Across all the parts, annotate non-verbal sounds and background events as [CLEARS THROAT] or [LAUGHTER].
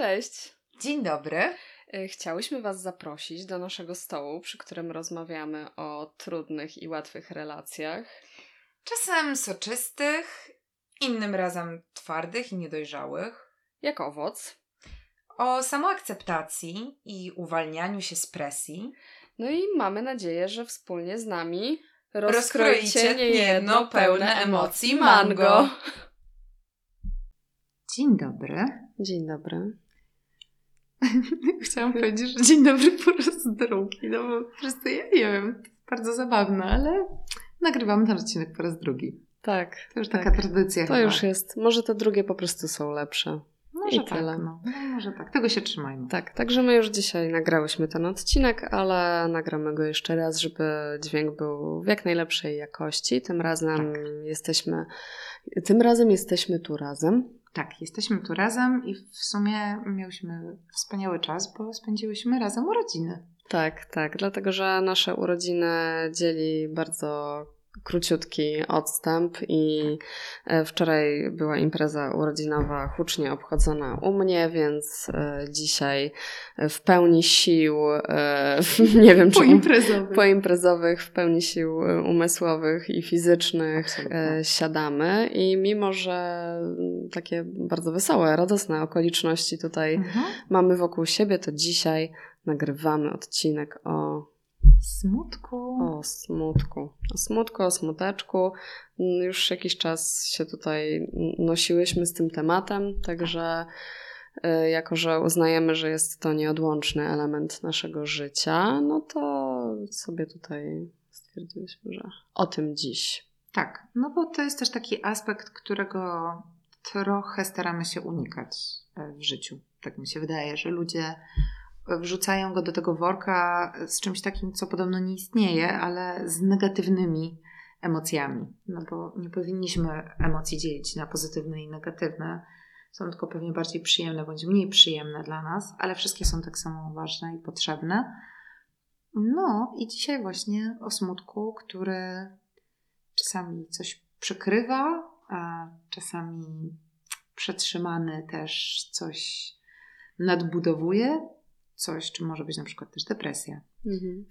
Cześć. Dzień dobry. E, chciałyśmy Was zaprosić do naszego stołu, przy którym rozmawiamy o trudnych i łatwych relacjach. Czasem soczystych, innym razem twardych i niedojrzałych. Jak owoc. O samoakceptacji i uwalnianiu się z presji. No i mamy nadzieję, że wspólnie z nami rozkroicie niejedno pełne emocji mango. Dzień dobry. Dzień dobry. [LAUGHS] Chciałam powiedzieć, że dzień dobry po raz drugi, no bo po prostu ja nie wiem, bardzo zabawne, ale nagrywamy ten odcinek po raz drugi. Tak. To już tak. taka tradycja To chyba. już jest. Może te drugie po prostu są lepsze. Może I tak, tyle. no. no. Może tak. Tego się trzymajmy. Tak, także my już dzisiaj nagrałyśmy ten odcinek, ale nagramy go jeszcze raz, żeby dźwięk był w jak najlepszej jakości. Tym razem Tak. jesteśmy tym razem jesteśmy tu razem. Tak, jesteśmy tu razem i w sumie miałyśmy wspaniały czas, bo spędziłyśmy razem urodziny. Tak, tak, dlatego że nasze urodziny dzieli bardzo króciutki odstęp i e, wczoraj była impreza urodzinowa hucznie obchodzona u mnie, więc e, dzisiaj w pełni sił, e, nie wiem czy Poimprezowych. poimprezowych, w pełni sił umysłowych i fizycznych Absolutnie. siadamy i mimo, że mm, takie bardzo wesołe, radosne okoliczności tutaj Mhm. mamy wokół siebie, to dzisiaj nagrywamy odcinek o, Smutku. o smutku. O smutku, o smuteczku. Już jakiś czas się tutaj nosiłyśmy z tym tematem, także y, jako, że uznajemy, że jest to nieodłączny element naszego życia, no to sobie tutaj stwierdziłyśmy, że o tym dziś. Tak, no bo to jest też taki aspekt, którego trochę staramy się unikać e, w życiu. Tak mi się wydaje, że ludzie wrzucają go do tego worka z czymś takim, co podobno nie istnieje, ale z negatywnymi emocjami. No bo nie powinniśmy emocji dzielić na pozytywne i negatywne. Są tylko pewnie bardziej przyjemne bądź mniej przyjemne dla nas, ale wszystkie są tak samo ważne i potrzebne. No i dzisiaj właśnie o smutku, który czasami coś przykrywa, a czasami przetrzymany też coś nadbudowuje, coś, czy może być na przykład też depresja. Mhm.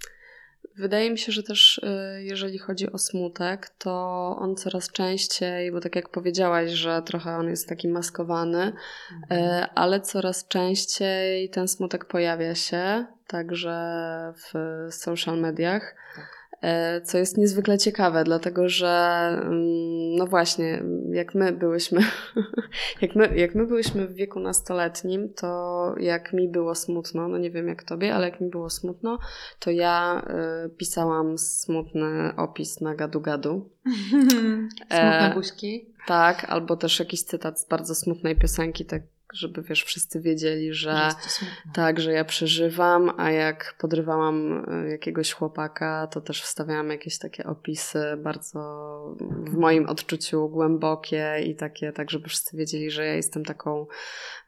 Wydaje mi się, że też y, jeżeli chodzi o smutek, to on coraz częściej, bo tak jak powiedziałaś, że trochę on jest taki maskowany, y, ale coraz częściej ten smutek pojawia się także w social mediach. Tak. Y, Co jest niezwykle ciekawe, dlatego że mm, no właśnie, jak my byłyśmy, [LAUGHS] jak my, jak my byłyśmy w wieku nastoletnim, to jak mi było smutno, no nie wiem jak tobie, ale jak mi było smutno, to ja y, pisałam smutny opis na gadu-gadu. [LAUGHS] Smutne E, buźki. Tak, albo też jakiś cytat z bardzo smutnej piosenki, tak żeby wiesz, wszyscy wiedzieli, że tak, że ja przeżywam, a jak podrywałam y, jakiegoś chłopaka, to też wstawiałam jakieś takie opisy bardzo w moim odczuciu głębokie i takie, tak żeby wszyscy wiedzieli, że ja jestem taką,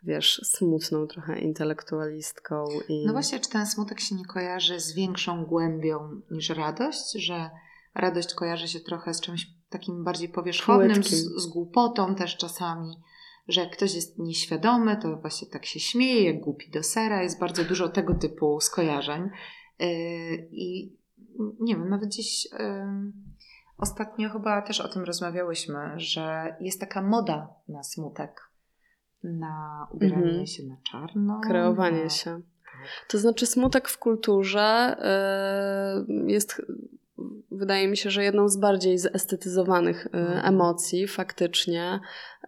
wiesz, smutną trochę intelektualistką. I... No właśnie, czy ten smutek się nie kojarzy z większą głębią niż radość? Że radość kojarzy się trochę z czymś takim bardziej powierzchownym, z, z głupotą też czasami. Że jak ktoś jest nieświadomy, to właśnie tak się śmieje, jak głupi do sera. Jest bardzo dużo tego typu skojarzeń. Yy, I nie wiem, nawet gdzieś yy, ostatnio chyba też o tym rozmawiałyśmy, że jest taka moda na smutek. Na ubieranie Mhm. się na czarno. kreowanie na... się. To znaczy, smutek w kulturze y, jest, wydaje mi się, że jedną z bardziej zestetyzowanych y, Mhm. emocji, faktycznie.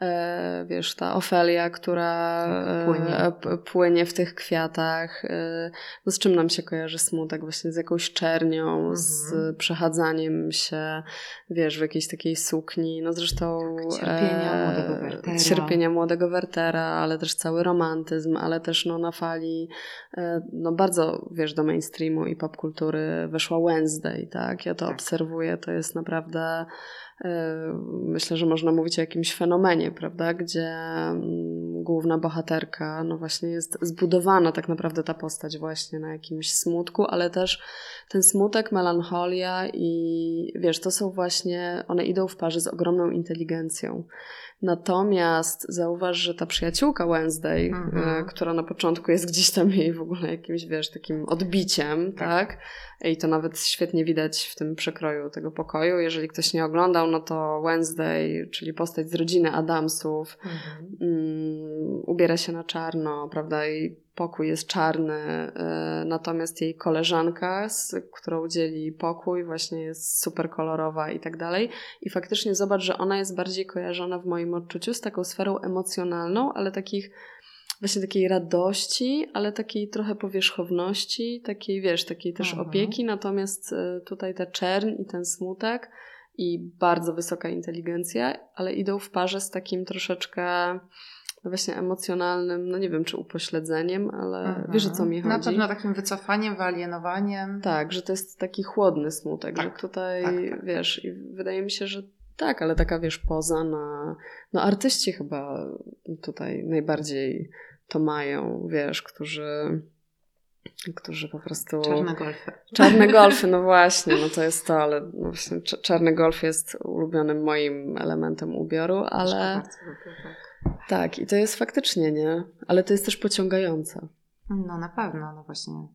Y, Wiesz, ta Ofelia, która Tak, y, płynie. p- płynie w tych kwiatach. No z czym nam się kojarzy smutek? Właśnie z jakąś czernią, z Mhm. przechadzaniem się, wiesz, w jakiejś takiej sukni. No zresztą... Tak, cierpienia e, młodego Wertera. Cierpienia młodego Wertera, ale też cały romantyzm, ale też no, na fali e, no, bardzo, wiesz, do mainstreamu i popkultury weszła Wednesday, tak? Ja to Tak. obserwuję, to jest naprawdę myślę, że można mówić o jakimś fenomenie, prawda, gdzie mm, główna bohaterka, no właśnie jest zbudowana tak naprawdę ta postać właśnie na jakimś smutku, ale też ten smutek, melancholia i wiesz, to są właśnie, one idą w parze z ogromną inteligencją. Natomiast zauważ, że ta przyjaciółka Wednesday, mhm. która na początku jest gdzieś tam jej w ogóle jakimś, wiesz, takim odbiciem, tak. tak? I to nawet świetnie widać w tym przekroju tego pokoju. Jeżeli ktoś nie oglądał, no to Wednesday, czyli postać z rodziny Adamsów, mhm. um, ubiera się na czarno, prawda? I pokój jest czarny, y, natomiast jej koleżanka, z którą dzieli pokój, właśnie jest super kolorowa i tak dalej. I faktycznie zobacz, że ona jest bardziej kojarzona w moim odczuciu z taką sferą emocjonalną, ale takich właśnie takiej radości, ale takiej trochę powierzchowności, takiej wiesz, takiej też mhm. opieki, natomiast y, tutaj ta czern i ten smutek i bardzo wysoka inteligencja, ale idą w parze z takim troszeczkę właśnie emocjonalnym, no nie wiem czy upośledzeniem, ale mhm. wiesz o co mi chodzi. Na pewno takim wycofaniem, wyalienowaniem. Tak, że to jest taki chłodny smutek, tak, że tutaj tak, tak. wiesz, i wydaje mi się, że tak, ale taka wiesz, poza na. No, artyści chyba tutaj najbardziej to mają, wiesz, którzy. Którzy po prostu. Czarne golfy. Czarne [LAUGHS] golfy, no właśnie, no to jest to, ale no właśnie czarny golf jest ulubionym moim elementem ubioru, ale. Tak. Tak, i to jest faktycznie, nie? Ale to jest też pociągające. No na pewno, no właśnie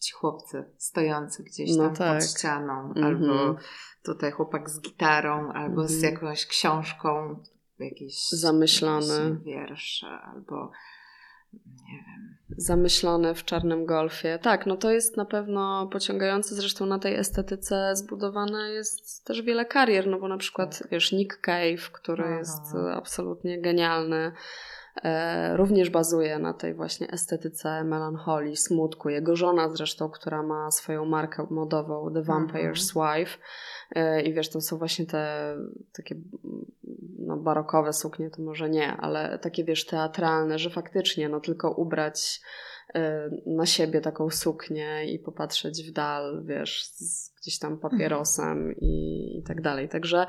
ci chłopcy stojący gdzieś no tam tak. pod ścianą, mm -hmm. albo tutaj chłopak z gitarą, albo mm -hmm. z mhm. jakąś książką, jakieś zamyślone wiersze, albo nie wiem. Zamyślone w czarnym golfie. Tak, no to jest na pewno pociągające. Zresztą na tej estetyce zbudowane jest też wiele karier, no bo na przykład, wiesz, Nick Cave, który Aha. jest absolutnie genialny również bazuje na tej właśnie estetyce melancholii, smutku. Jego żona zresztą, która ma swoją markę modową The Vampire's mhm. Wife e, i wiesz, to są właśnie te takie no, barokowe suknie, to może nie, ale takie wiesz, teatralne, że faktycznie no tylko ubrać e, na siebie taką suknię i popatrzeć w dal, wiesz, z gdzieś tam papierosem i, i tak dalej. Także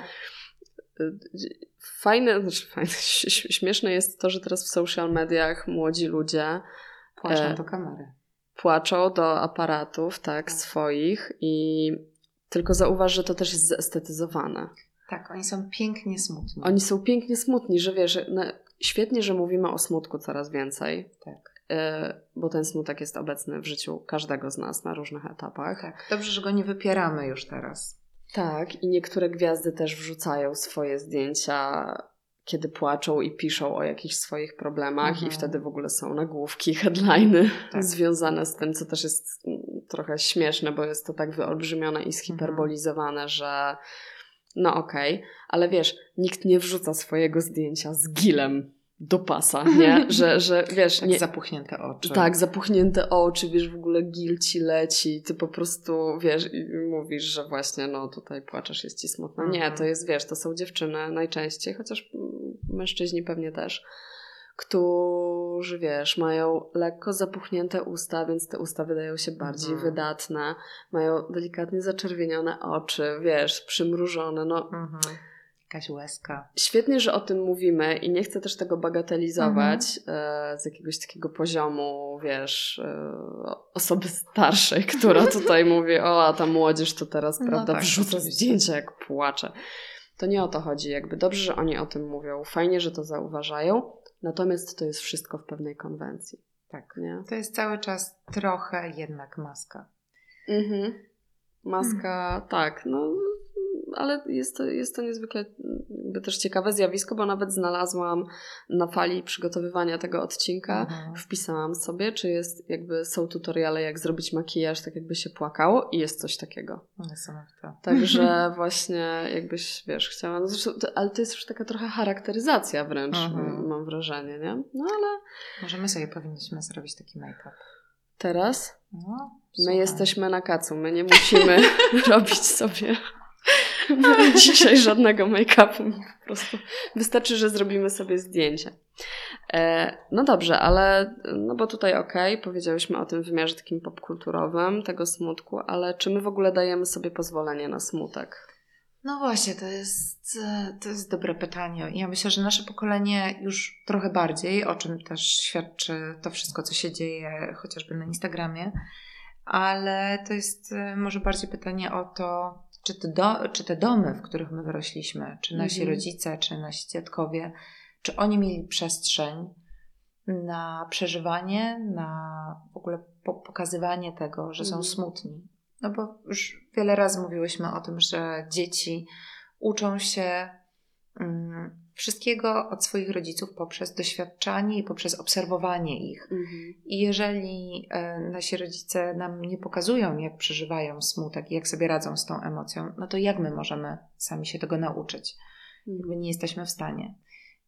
fajne, znaczy fajne, [LAUGHS] śmieszne jest to, że teraz w social mediach młodzi ludzie płaczą e, do kamery. Płaczą do aparatów, tak, tak, swoich i tylko zauważ, że to też jest zestetyzowane. Tak, oni są pięknie smutni. Oni są pięknie smutni, że wiesz, no, świetnie, że mówimy o smutku coraz więcej. Tak. E, bo ten smutek jest obecny w życiu każdego z nas na różnych etapach. Tak, dobrze, że go nie wypieramy już teraz. Tak, i niektóre gwiazdy też wrzucają swoje zdjęcia, kiedy płaczą i piszą o jakichś swoich problemach, mhm. i wtedy w ogóle są nagłówki, [LAUGHS] headliny tak. związane z tym, co też jest mm, trochę śmieszne, bo jest to tak wyolbrzymione i zhiperbolizowane, mhm. że no okej, okay. ale wiesz, nikt nie wrzuca swojego zdjęcia z gilem do pasa, [LAUGHS] nie? Że, że wiesz... Tak nie, zapuchnięte oczy. Tak, zapuchnięte oczy, wiesz, w ogóle gil ci leci, ty po prostu, wiesz, i mówisz, że właśnie, no tutaj płaczesz, jest ci smutno. Nie, mhm. to jest, wiesz, to są dziewczyny najczęściej, chociaż mężczyźni pewnie też, którzy, wiesz, mają lekko zapuchnięte usta, więc te usta wydają się bardziej mhm. wydatne, mają delikatnie zaczerwienione oczy, wiesz, przymrużone, no... Mhm Jakaś łezka. Świetnie, że o tym mówimy i nie chcę też tego bagatelizować mhm. E, z jakiegoś takiego poziomu, wiesz, e, osoby starszej, [LAUGHS] która tutaj mówi, o, a ta młodzież to teraz, no prawda, tak, wrzuca zdjęcia jak płacze. To nie o to chodzi, jakby dobrze, że oni o tym mówią, fajnie, że to zauważają, natomiast to jest wszystko w pewnej konwencji. Tak, nie? To jest cały czas trochę jednak maska. Mhm. Maska, mhm. tak, no ale jest to, jest to niezwykle też ciekawe zjawisko, bo nawet znalazłam na fali przygotowywania tego odcinka, mhm. wpisałam sobie, czy jest jakby są tutoriale, jak zrobić makijaż, tak jakby się płakało i jest coś takiego. Niesamowite. Także [LAUGHS] właśnie jakbyś, wiesz, chciała, no zresztą, ale to jest już taka trochę charakteryzacja wręcz, mhm. mam wrażenie, nie? No ale... Może my sobie powinniśmy zrobić taki make-up. Teraz? No, my jesteśmy na kacu, my nie musimy [LAUGHS] robić sobie [LAUGHS] dzisiaj żadnego make-upu. Po prostu wystarczy, że zrobimy sobie zdjęcie. E, no dobrze, ale no bo tutaj okej, okay, powiedziałyśmy o tym wymiarze takim popkulturowym, tego smutku, ale czy my w ogóle dajemy sobie pozwolenie na smutek? No właśnie, to jest, to jest dobre pytanie. Ja myślę, że nasze pokolenie już trochę bardziej, o czym też świadczy to wszystko, co się dzieje chociażby na Instagramie, ale to jest e, może bardziej pytanie o to, czy te, do, czy te domy, w których my wyrośliśmy, czy nasi mhm. rodzice, czy nasi dziadkowie, czy oni mieli przestrzeń na przeżywanie, na w ogóle pokazywanie tego, że są mhm. smutni. No bo już wiele razy mówiłyśmy o tym, że dzieci uczą się um, wszystkiego od swoich rodziców poprzez doświadczanie i poprzez obserwowanie ich. Mhm. I jeżeli e, nasi rodzice nam nie pokazują, jak przeżywają smutek i jak sobie radzą z tą emocją, no to jak my możemy sami się tego nauczyć? Jakby nie jesteśmy w stanie.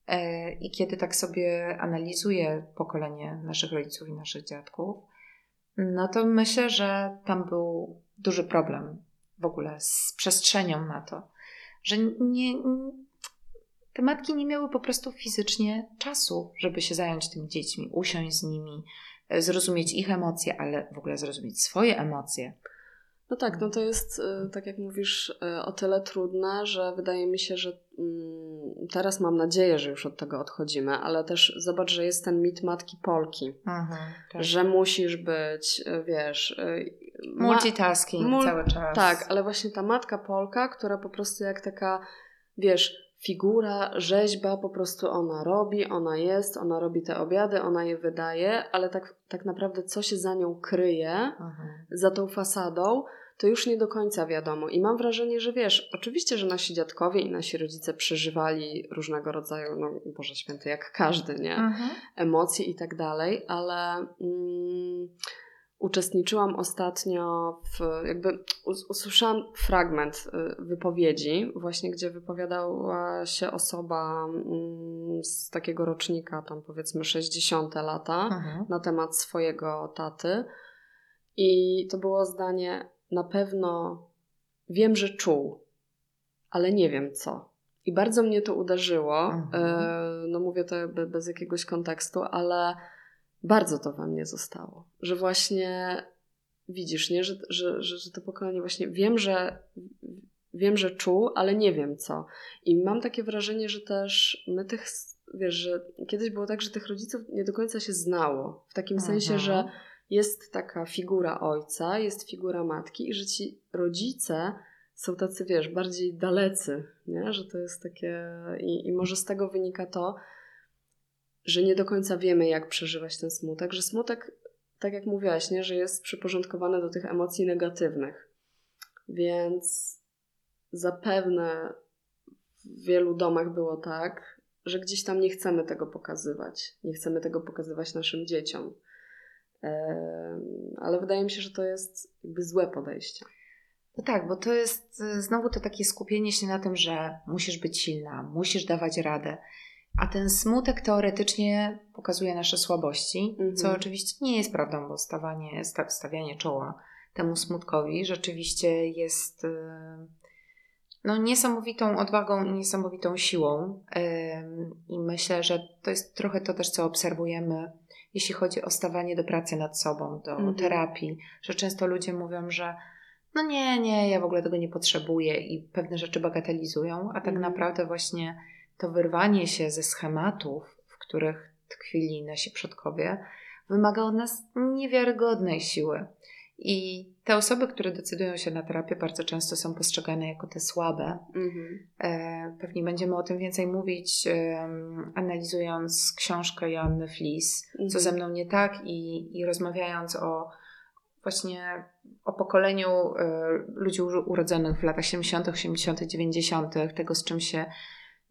E, I kiedy tak sobie analizuję pokolenie naszych rodziców i naszych dziadków, no to myślę, że tam był duży problem w ogóle z przestrzenią na to, że nie, te matki nie miały po prostu fizycznie czasu, żeby się zająć tymi dziećmi, usiąść z nimi, e, zrozumieć ich emocje, ale w ogóle zrozumieć swoje emocje. No tak, no to jest, y, tak jak mówisz, y, o tyle trudne, że wydaje mi się, że mm, teraz mam nadzieję, że już od tego odchodzimy, ale też zobacz, że jest ten mit matki Polki, mhm, tak. że musisz być, wiesz... Multitasking mul cały czas. Tak, ale właśnie ta matka Polka, która po prostu jak taka, wiesz, figura, rzeźba, po prostu ona robi, ona jest, ona robi te obiady, ona je wydaje, ale tak, tak naprawdę co się za nią kryje, mhm. za tą fasadą, to już nie do końca wiadomo. I mam wrażenie, że wiesz, oczywiście, że nasi dziadkowie i nasi rodzice przeżywali różnego rodzaju, no Boże Święty, jak każdy, nie? Mhm. Emocje i tak dalej, ale mm, uczestniczyłam ostatnio w, jakby usłyszałam fragment y, wypowiedzi, właśnie gdzie wypowiadała się osoba mm, z takiego rocznika, tam powiedzmy 60 lata, mhm. na temat swojego taty. I to było zdanie: Na pewno wiem, że czuł, ale nie wiem co. I bardzo mnie to uderzyło. Mhm. E, no mówię to jakby bez jakiegoś kontekstu, ale bardzo to we mnie zostało. Że właśnie widzisz, nie? Że, że, że, że to pokolenie właśnie wiem, że wiem, że czuł, ale nie wiem co. I mam takie wrażenie, że też my tych, wiesz, że kiedyś było tak, że tych rodziców nie do końca się znało. W takim Aha. sensie, że jest taka figura ojca, jest figura matki i że ci rodzice są tacy, wiesz, bardziej dalecy, nie? Że to jest takie... I, i może z tego wynika to, że nie do końca wiemy, jak przeżywać ten smutek, że smutek, tak jak mówiłaś, nie, że jest przyporządkowany do tych emocji negatywnych. Więc zapewne w wielu domach było tak, że gdzieś tam nie chcemy tego pokazywać. Nie chcemy tego pokazywać naszym dzieciom. Ale wydaje mi się, że to jest jakby złe podejście. No tak, bo to jest znowu to takie skupienie się na tym, że musisz być silna, musisz dawać radę. A ten smutek teoretycznie pokazuje nasze słabości, mhm. co oczywiście nie jest prawdą, bo stawanie, stawianie czoła temu smutkowi rzeczywiście jest y, no, niesamowitą odwagą i niesamowitą siłą. I myślę, że to jest trochę to też, co obserwujemy, jeśli chodzi o stawanie do pracy nad sobą, do mhm. terapii, że często ludzie mówią, że no nie, nie, ja w ogóle tego nie potrzebuję i pewne rzeczy bagatelizują, a tak mhm. naprawdę właśnie to wyrwanie się ze schematów, w których tkwili nasi przodkowie, wymaga od nas niewiarygodnej siły. I te osoby, które decydują się na terapię, bardzo często są postrzegane jako te słabe. Mhm. E, pewnie będziemy o tym więcej mówić, analizując książkę Joanny Flis, mhm. co ze mną nie tak, i, i rozmawiając o właśnie o pokoleniu e, ludzi urodzonych w latach 70., 80., 90., tego z czym się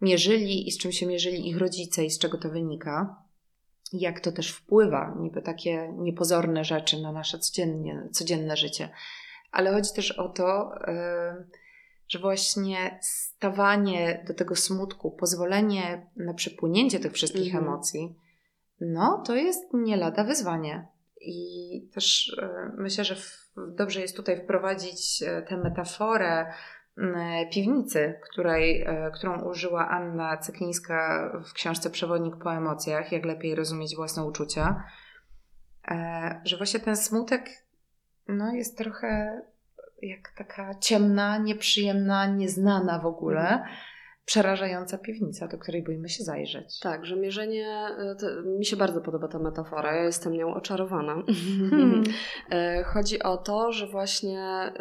mierzyli i z czym się mierzyli ich rodzice i z czego to wynika. Jak to też wpływa, niby takie niepozorne rzeczy na nasze codziennie, codzienne życie. Ale chodzi też o to, e, że właśnie stawanie do tego smutku, pozwolenie na przepłynięcie tych wszystkich mm. emocji, no to jest nie lada wyzwanie. I też e, myślę, że dobrze jest tutaj wprowadzić e, tę metaforę piwnicy, której, e, którą użyła Anna Cyklińska w książce Przewodnik po emocjach, jak lepiej rozumieć własne uczucia, e, że właśnie ten smutek no, jest trochę jak taka ciemna, nieprzyjemna, nieznana w ogóle. Mhm. Przerażająca piwnica, do której boimy się zajrzeć. Tak, że mierzenie, mi się bardzo podoba ta metafora, ja jestem nią oczarowana. Hmm. [LAUGHS] E, Chodzi o to, że właśnie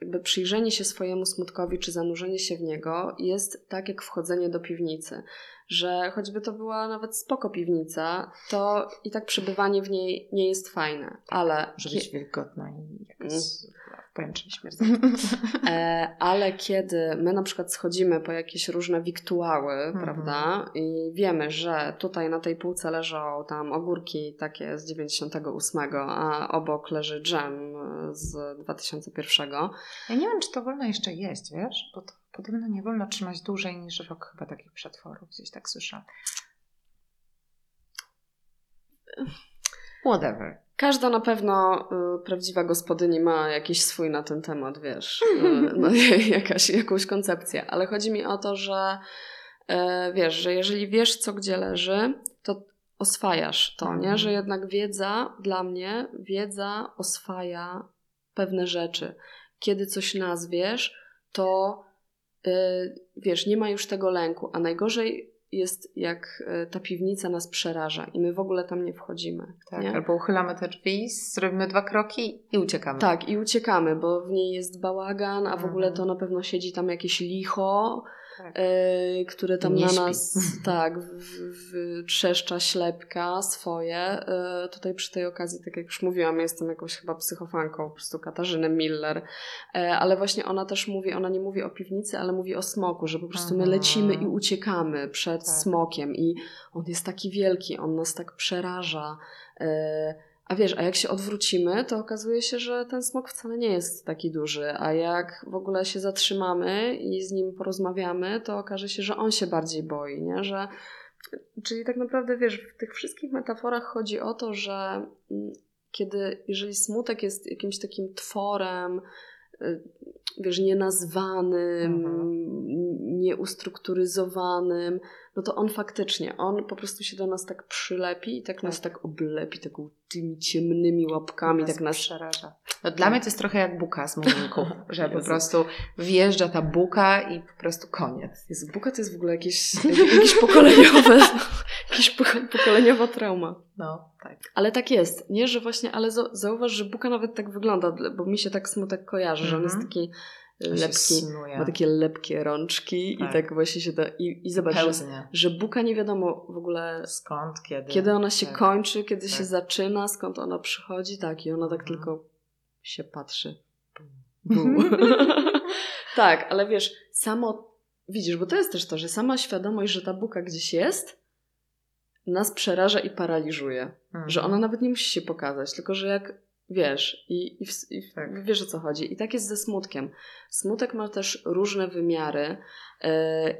jakby przyjrzenie się swojemu smutkowi, czy zanurzenie się w niego jest tak jak wchodzenie do piwnicy. Że choćby to była nawet spoko piwnica, to i tak przebywanie w niej nie jest fajne. Ale, Może być wilgotna i jakaś Mm. pęczna. śmierdząca. [LAUGHS] E, ale kiedy my na przykład schodzimy po jakieś różne wiktuały, Mhm. prawda, i wiemy, że tutaj na tej półce leżą tam ogórki takie z 98, a obok leży dżem z 2001, Ja nie wiem, czy to wolno jeszcze jeść, wiesz? Bo to podobno nie wolno trzymać dłużej niż rok chyba takich przetworów. Gdzieś tak słyszałam. Whatever. Każda na pewno y, prawdziwa gospodyni ma jakiś swój na ten temat, wiesz, y, [LAUGHS] no, [LAUGHS] jakaś, jakąś koncepcję, ale chodzi mi o to, że y, wiesz, że jeżeli wiesz, co gdzie leży, to oswajasz to, Mhm. nie? Że jednak wiedza, dla mnie, wiedza oswaja pewne rzeczy. Kiedy coś nazwiesz, to wiesz, nie ma już tego lęku, a najgorzej jest, jak y, ta piwnica nas przeraża i my w ogóle tam nie wchodzimy. Tak, nie? albo uchylamy te drzwi, zrobimy dwa kroki i uciekamy. Tak, i uciekamy, bo w niej jest bałagan, a w Mhm. ogóle to na pewno siedzi tam jakieś licho, Tak. e, które tam Nie na śpi. nas tak trzeszcza ślepka swoje. E, tutaj przy tej okazji, tak jak już mówiłam, jestem jakąś chyba psychofanką, po prostu Katarzyny Miller, e, ale właśnie ona też mówi, ona nie mówi o piwnicy, ale mówi o smoku, że po prostu my Mhm. lecimy i uciekamy przed Tak. smokiem i on jest taki wielki, on nas tak przeraża. A wiesz, a jak się odwrócimy, to okazuje się, że ten smok wcale nie jest taki duży, a jak w ogóle się zatrzymamy i z nim porozmawiamy, to okaże się, że on się bardziej boi, nie? Że, czyli tak naprawdę, wiesz, w tych wszystkich metaforach chodzi o to, że mm, kiedy, jeżeli smutek jest jakimś takim tworem, wiesz, nienazwanym, Mhm. nieustrukturyzowanym, no to on faktycznie, on po prostu się do nas tak przylepi i tak, nas tak oblepi taką tymi ciemnymi łapkami, tak nas... przeraża. No, dla mnie to jest trochę jak buka z muminku, [LAUGHS] że po prostu wjeżdża ta buka i po prostu koniec. Jezu, Buka to jest w ogóle jakieś, jakieś pokoleniowe, [LAUGHS] jakieś poko- pokoleniowa trauma. No, tak. Ale tak jest, nie, że właśnie, ale za- zauważ, że Buka nawet tak wygląda, bo mi się tak smutek kojarzy, że on jest Mhm. taki lepki, ma takie lepkie rączki i Tak. tak właśnie się da, i, i zobacz, że, że Buka nie wiadomo w ogóle Skąd, kiedy. Kiedy ona się Tak. kończy, kiedy Tak. się zaczyna, skąd ona przychodzi, tak, i ona tak Mhm. tylko się patrzy. [LAUGHS] tak, ale wiesz, samo, widzisz, bo to jest też to, że sama świadomość, że ta buka gdzieś jest, nas przeraża i paraliżuje. Mhm. Że ona nawet nie musi się pokazać, tylko że jak wiesz, i, i, w, i Tak. wiesz o co chodzi. I tak jest ze smutkiem. Smutek ma też różne wymiary, yy,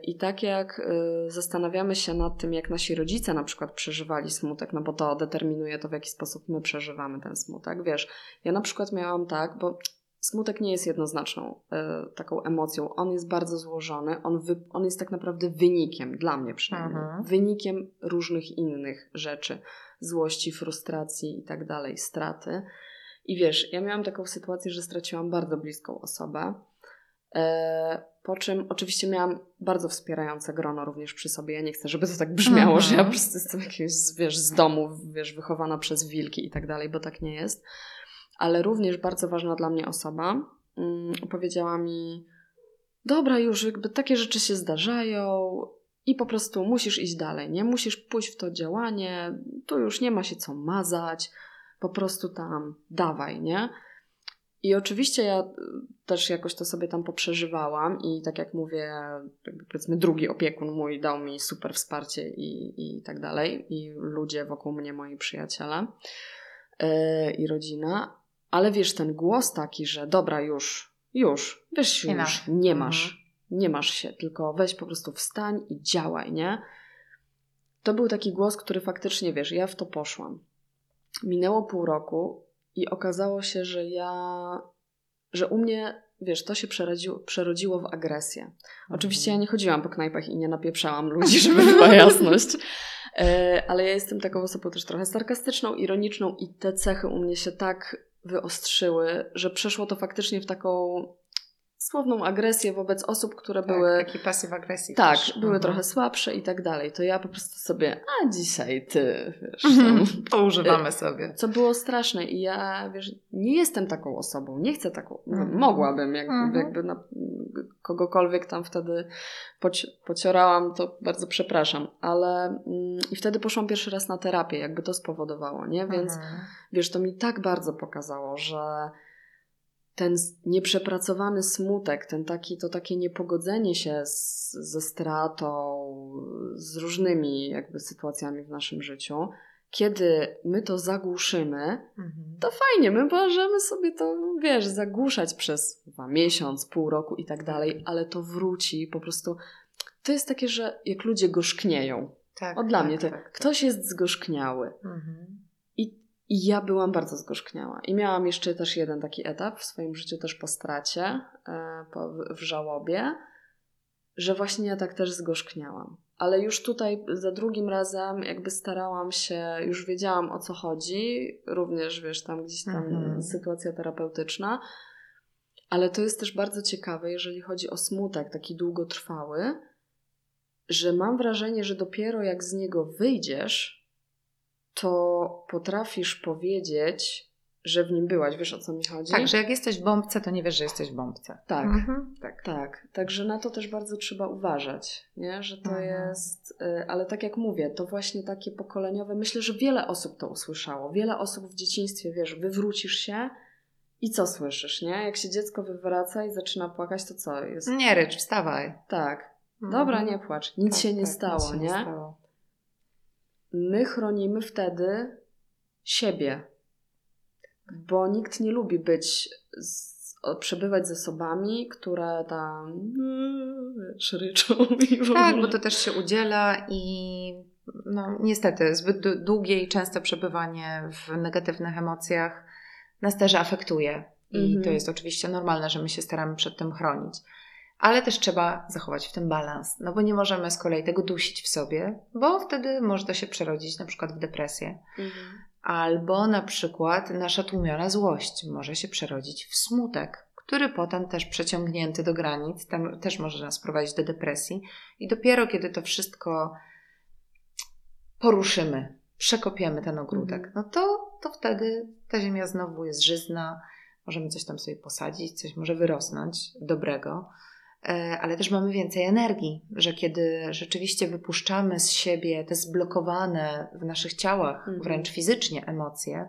i tak jak yy, zastanawiamy się nad tym, jak nasi rodzice na przykład przeżywali smutek, no bo to determinuje to, w jaki sposób my przeżywamy ten smutek. Wiesz, ja na przykład miałam tak, bo smutek nie jest jednoznaczną yy, taką emocją. On jest bardzo złożony, on, wy, on jest tak naprawdę wynikiem, dla mnie przynajmniej, Mhm. wynikiem różnych innych rzeczy złości, frustracji i tak dalej, straty. I wiesz, ja miałam taką sytuację, że straciłam bardzo bliską osobę. E, po czym oczywiście miałam bardzo wspierające grono również przy sobie. Ja nie chcę, żeby to tak brzmiało, Mhm. że ja po prostu jestem jakiegoś, wiesz, z domu, wiesz, wychowana przez wilki i tak dalej, bo tak nie jest. Ale również bardzo ważna dla mnie osoba mm, powiedziała mi, dobra już, jakby takie rzeczy się zdarzają i po prostu musisz iść dalej, nie? Musisz pójść w to działanie, tu już nie ma się co mazać, po prostu tam dawaj, nie? I oczywiście ja y, też jakoś to sobie tam poprzeżywałam i tak jak mówię, powiedzmy drugi opiekun mój dał mi super wsparcie i, i tak dalej i ludzie wokół mnie, moi przyjaciele yy, i rodzina, ale wiesz, ten głos taki, że dobra już, już, wiesz już, Enough. nie masz, Mhm. nie masz się, tylko weź po prostu wstań i działaj, nie? To był taki głos, który faktycznie, wiesz, ja w to poszłam. Minęło pół roku i okazało się, że ja, że u mnie, wiesz, to się przerodziło, przerodziło w agresję. Oczywiście ja nie chodziłam po knajpach i nie napieprzałam ludzi, [LAUGHS] żeby była jasność. E, Ale ja jestem taką osobą też trochę sarkastyczną, ironiczną i te cechy u mnie się tak wyostrzyły, że przeszło to faktycznie w taką słowną agresję wobec osób, które tak, były. Taki pasyw agresji. Tak, też. były Mhm. trochę słabsze i tak dalej. To ja po prostu sobie, a dzisiaj ty, wiesz. Tam. [LAUGHS] Mhm. Poużywamy sobie. Co było straszne i ja, wiesz, nie jestem taką osobą, nie chcę taką, Mhm. mogłabym, jak, Mhm. jakby na, kogokolwiek tam wtedy poci- pociorałam, to bardzo przepraszam, ale mm, i wtedy poszłam pierwszy raz na terapię, jakby to spowodowało, nie? Więc Mhm. wiesz, to mi tak bardzo pokazało, że ten nieprzepracowany smutek, ten taki, to takie niepogodzenie się z, ze stratą, z różnymi jakby sytuacjami w naszym życiu, kiedy my to zagłuszymy, Mhm. to fajnie, my możemy sobie to, wiesz, zagłuszać przez dwa miesiąc, pół roku i tak dalej, ale to wróci po prostu. To jest takie, że jak ludzie gorzknieją. Tak, O, dla tak, mnie to tak, tak. ktoś jest zgorzkniały. Mhm. I, I ja byłam bardzo zgorzkniała. I miałam jeszcze też jeden taki etap w swoim życiu, też po stracie, e, w żałobie, że właśnie ja tak też zgorzkniałam. Ale już tutaj za drugim razem jakby starałam się, już wiedziałam o co chodzi, również wiesz, tam gdzieś tam Mhm. sytuacja terapeutyczna. Ale to jest też bardzo ciekawe, jeżeli chodzi o smutek taki długotrwały, że mam wrażenie, że dopiero jak z niego wyjdziesz, to potrafisz powiedzieć, że w nim byłaś. Wiesz o co mi chodzi? Tak, że jak jesteś w bombce, to nie wiesz, że jesteś w bombce. Tak. Mhm. tak. Tak, także na to też bardzo trzeba uważać, nie? że to Mhm. jest, y, ale tak jak mówię, to właśnie takie pokoleniowe, myślę, że wiele osób to usłyszało, wiele osób w dzieciństwie, wiesz, wywrócisz się i co słyszysz, nie? Jak się dziecko wywraca i zaczyna płakać, to co jest? Nie rycz, wstawaj. Tak, dobra, Mhm. nie płacz, nic Tak, się nie tak, stało, nic się nie? stało. My chronimy wtedy siebie, bo nikt nie lubi być, z, przebywać z osobami, które tam yy, wiesz, ryczą [LAUGHS] i w Tak, bo to też się udziela i no niestety zbyt długie i częste przebywanie w negatywnych emocjach nas też afektuje. I Mhm. to jest oczywiście normalne, że my się staramy przed tym chronić. Ale też trzeba zachować w tym balans, no bo nie możemy z kolei tego dusić w sobie, bo wtedy może to się przerodzić na przykład w depresję. Mhm. Albo na przykład nasza tłumiona złość może się przerodzić w smutek, który potem też przeciągnięty do granic, tam też może nas prowadzić do depresji. I dopiero kiedy to wszystko poruszymy, przekopiemy ten ogródek, Mhm. no to, to wtedy ta ziemia znowu jest żyzna, możemy coś tam sobie posadzić, coś może wyrosnąć dobrego. E, Ale też mamy więcej energii, że kiedy rzeczywiście wypuszczamy z siebie te zblokowane w naszych ciałach, Mhm. wręcz fizycznie emocje,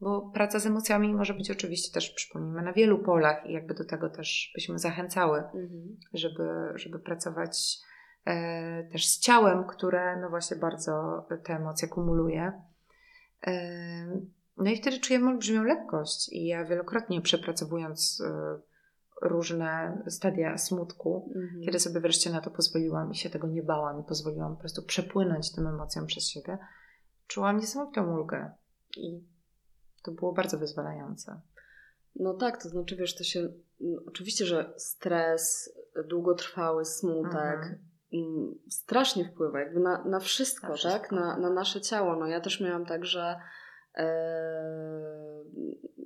bo praca z emocjami może być oczywiście też, przypomnijmy, na wielu polach i jakby do tego też byśmy zachęcały, Mhm. żeby, żeby pracować e, też z ciałem, które no właśnie bardzo te emocje kumuluje. E, no i wtedy czujemy olbrzymią lekkość i ja wielokrotnie przepracowując e, różne stadia smutku, Mhm. kiedy sobie wreszcie na to pozwoliłam i się tego nie bałam i pozwoliłam po prostu przepłynąć tym emocjom przez siebie, czułam niesamowitą ulgę i to było bardzo wyzwalające. No tak, to znaczy, wiesz, to się. mm, Oczywiście, że stres, długotrwały smutek Mhm. mm, strasznie wpływa jakby na, na wszystko, Na wszystko. tak? Na, na nasze ciało. No ja też miałam tak, że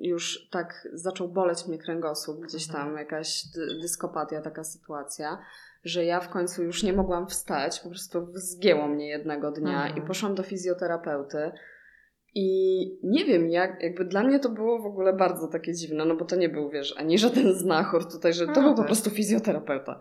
już tak zaczął boleć mnie kręgosłup, gdzieś tam Mhm. jakaś dy, dyskopatia, taka sytuacja, że ja w końcu już nie mogłam wstać, po prostu zgięło mnie jednego dnia Mhm. i poszłam do fizjoterapeuty. I nie wiem, jak, jakby dla mnie to było w ogóle bardzo takie dziwne, no bo to nie był, wiesz, ani żaden znachor tutaj, że to No był po tak. prostu fizjoterapeuta.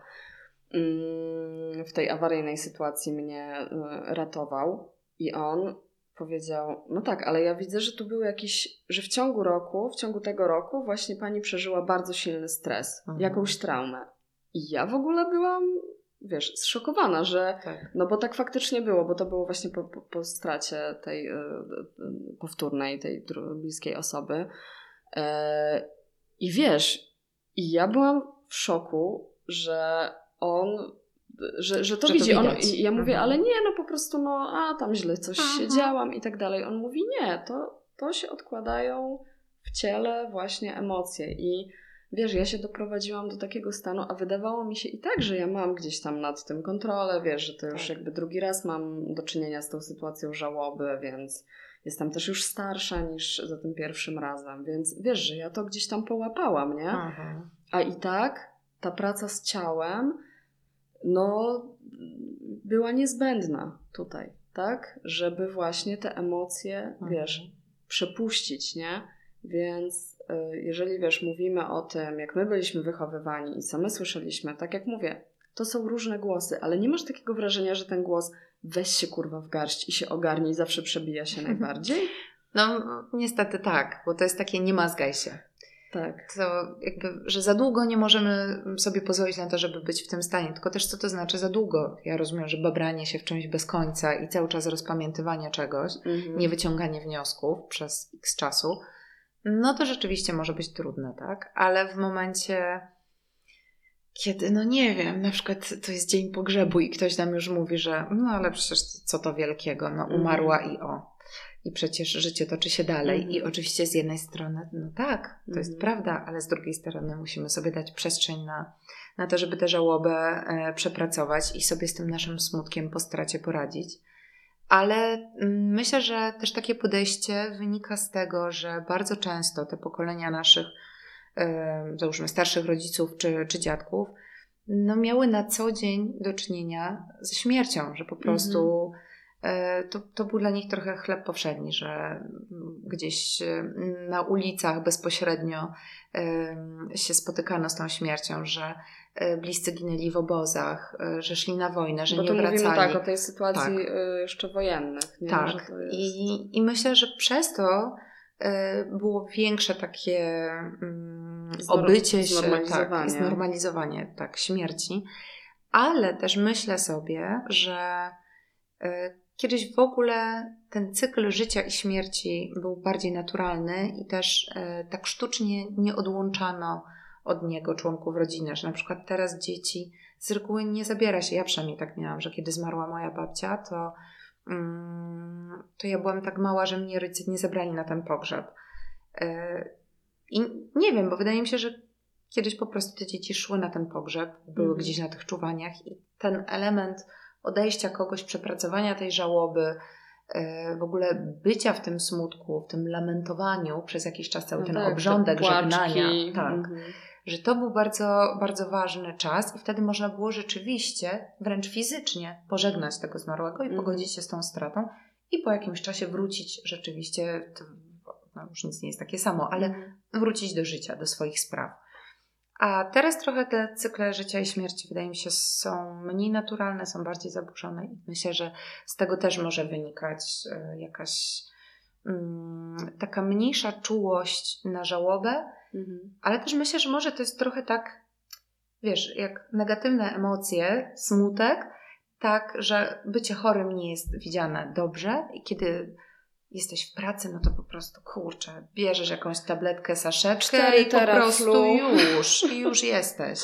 Mm, W tej awaryjnej sytuacji mnie y, ratował i on powiedział, no tak, ale ja widzę, że tu był jakiś, że w ciągu roku, w ciągu tego roku właśnie pani przeżyła bardzo silny stres, Mhm. jakąś traumę. I ja w ogóle byłam, wiesz, zszokowana, że Tak. no bo tak faktycznie było, bo to było właśnie po, po, po stracie tej y, y, powtórnej, tej bliskiej osoby. E, I wiesz, i ja byłam w szoku, że on, że, że to Że to widzi. on, widać. I ja mówię, Mhm. ale nie, no po prostu, no a tam źle coś się działam i tak dalej. On mówi, nie, to, to się odkładają w ciele właśnie emocje i wiesz, ja się doprowadziłam do takiego stanu, a wydawało mi się i tak, że ja mam gdzieś tam nad tym kontrolę, wiesz, że to już Tak. jakby drugi raz mam do czynienia z tą sytuacją żałoby, więc Jestem też już starsza niż za tym pierwszym razem, więc wiesz, że ja to gdzieś tam połapałam, nie? Mhm. A i tak ta praca z ciałem, no, była niezbędna tutaj, tak? Żeby właśnie te emocje, Mhm. wiesz, przepuścić, nie? Więc y, jeżeli wiesz, mówimy o tym, jak my byliśmy wychowywani i co my słyszeliśmy, tak jak mówię, to są różne głosy, ale nie masz takiego wrażenia, że ten głos weź się kurwa w garść i się ogarnij zawsze przebija się [LAUGHS] najbardziej? No niestety tak, bo to jest takie nie mazgaj się. Tak. To jakby, że za długo nie możemy sobie pozwolić na to, żeby być w tym stanie. Tylko też co to znaczy za długo? Ja rozumiem, że babranie się w czymś bez końca i cały czas rozpamiętywanie czegoś, Mhm. nie wyciąganie wniosków przez x czasu, no to rzeczywiście może być trudne, tak? Ale w momencie, kiedy, no nie wiem, na przykład to jest dzień pogrzebu i ktoś nam już mówi, że no ale przecież co to wielkiego, no Mhm. umarła i o. I przecież życie toczy się dalej. Mhm. I oczywiście z jednej strony, no tak, to jest Mhm. prawda, ale z drugiej strony musimy sobie dać przestrzeń na, na to, żeby tę żałobę e, przepracować i sobie z tym naszym smutkiem po stracie poradzić. Ale mm, myślę, że też takie podejście wynika z tego, że bardzo często te pokolenia naszych, e, załóżmy starszych rodziców czy, czy dziadków, no miały na co dzień do czynienia ze śmiercią, że po prostu e, to, to był dla nich trochę chleb powszedni, że gdzieś e, na ulicach bezpośrednio em, się spotykano z tą śmiercią, że e, bliscy ginęli w obozach, e, że szli na wojnę, że Bo nie tu mówimy wracali. tak o tej sytuacji Tak. jeszcze wojennych. Nie? Tak. jest... I, I myślę, że przez to e, było większe takie mm, obycie się, znormalizowanie. tak, znormalizowanie tak, śmierci. Ale też myślę sobie, że e, kiedyś w ogóle ten cykl życia i śmierci był bardziej naturalny i też e, tak sztucznie nie odłączano od niego członków rodziny, że na przykład teraz dzieci z reguły nie zabiera się. Ja przynajmniej tak miałam, że kiedy zmarła moja babcia, to, mm, to ja byłam tak mała, że mnie rodzice nie zabrali na ten pogrzeb. E, I nie wiem, bo wydaje mi się, że kiedyś po prostu te dzieci szły na ten pogrzeb, były Mhm. gdzieś na tych czuwaniach i ten element odejścia kogoś, przepracowania tej żałoby, e, w ogóle bycia w tym smutku, w tym lamentowaniu przez jakiś czas, cały No ten tak, te obrządek płaczki. żegnania. Tak Mhm. że to był bardzo, bardzo ważny czas i wtedy można było rzeczywiście, wręcz fizycznie pożegnać tego zmarłego i Mhm. pogodzić się z tą stratą i po jakimś czasie wrócić rzeczywiście, to, no już nic nie jest takie samo, ale Mhm. wrócić do życia, do swoich spraw. A teraz trochę te cykle życia i śmierci wydaje mi się są mniej naturalne, są bardziej zaburzone i myślę, że z tego też może wynikać e, jakaś mm, taka mniejsza czułość na żałobę, Mhm. ale też myślę, że może to jest trochę tak, wiesz, jak negatywne emocje, smutek, tak, że bycie chorym nie jest widziane dobrze i kiedy jesteś w pracy, no to po prostu kurczę, bierzesz jakąś tabletkę, saszeczkę Cztery i po prostu już, i [LAUGHS] już jesteś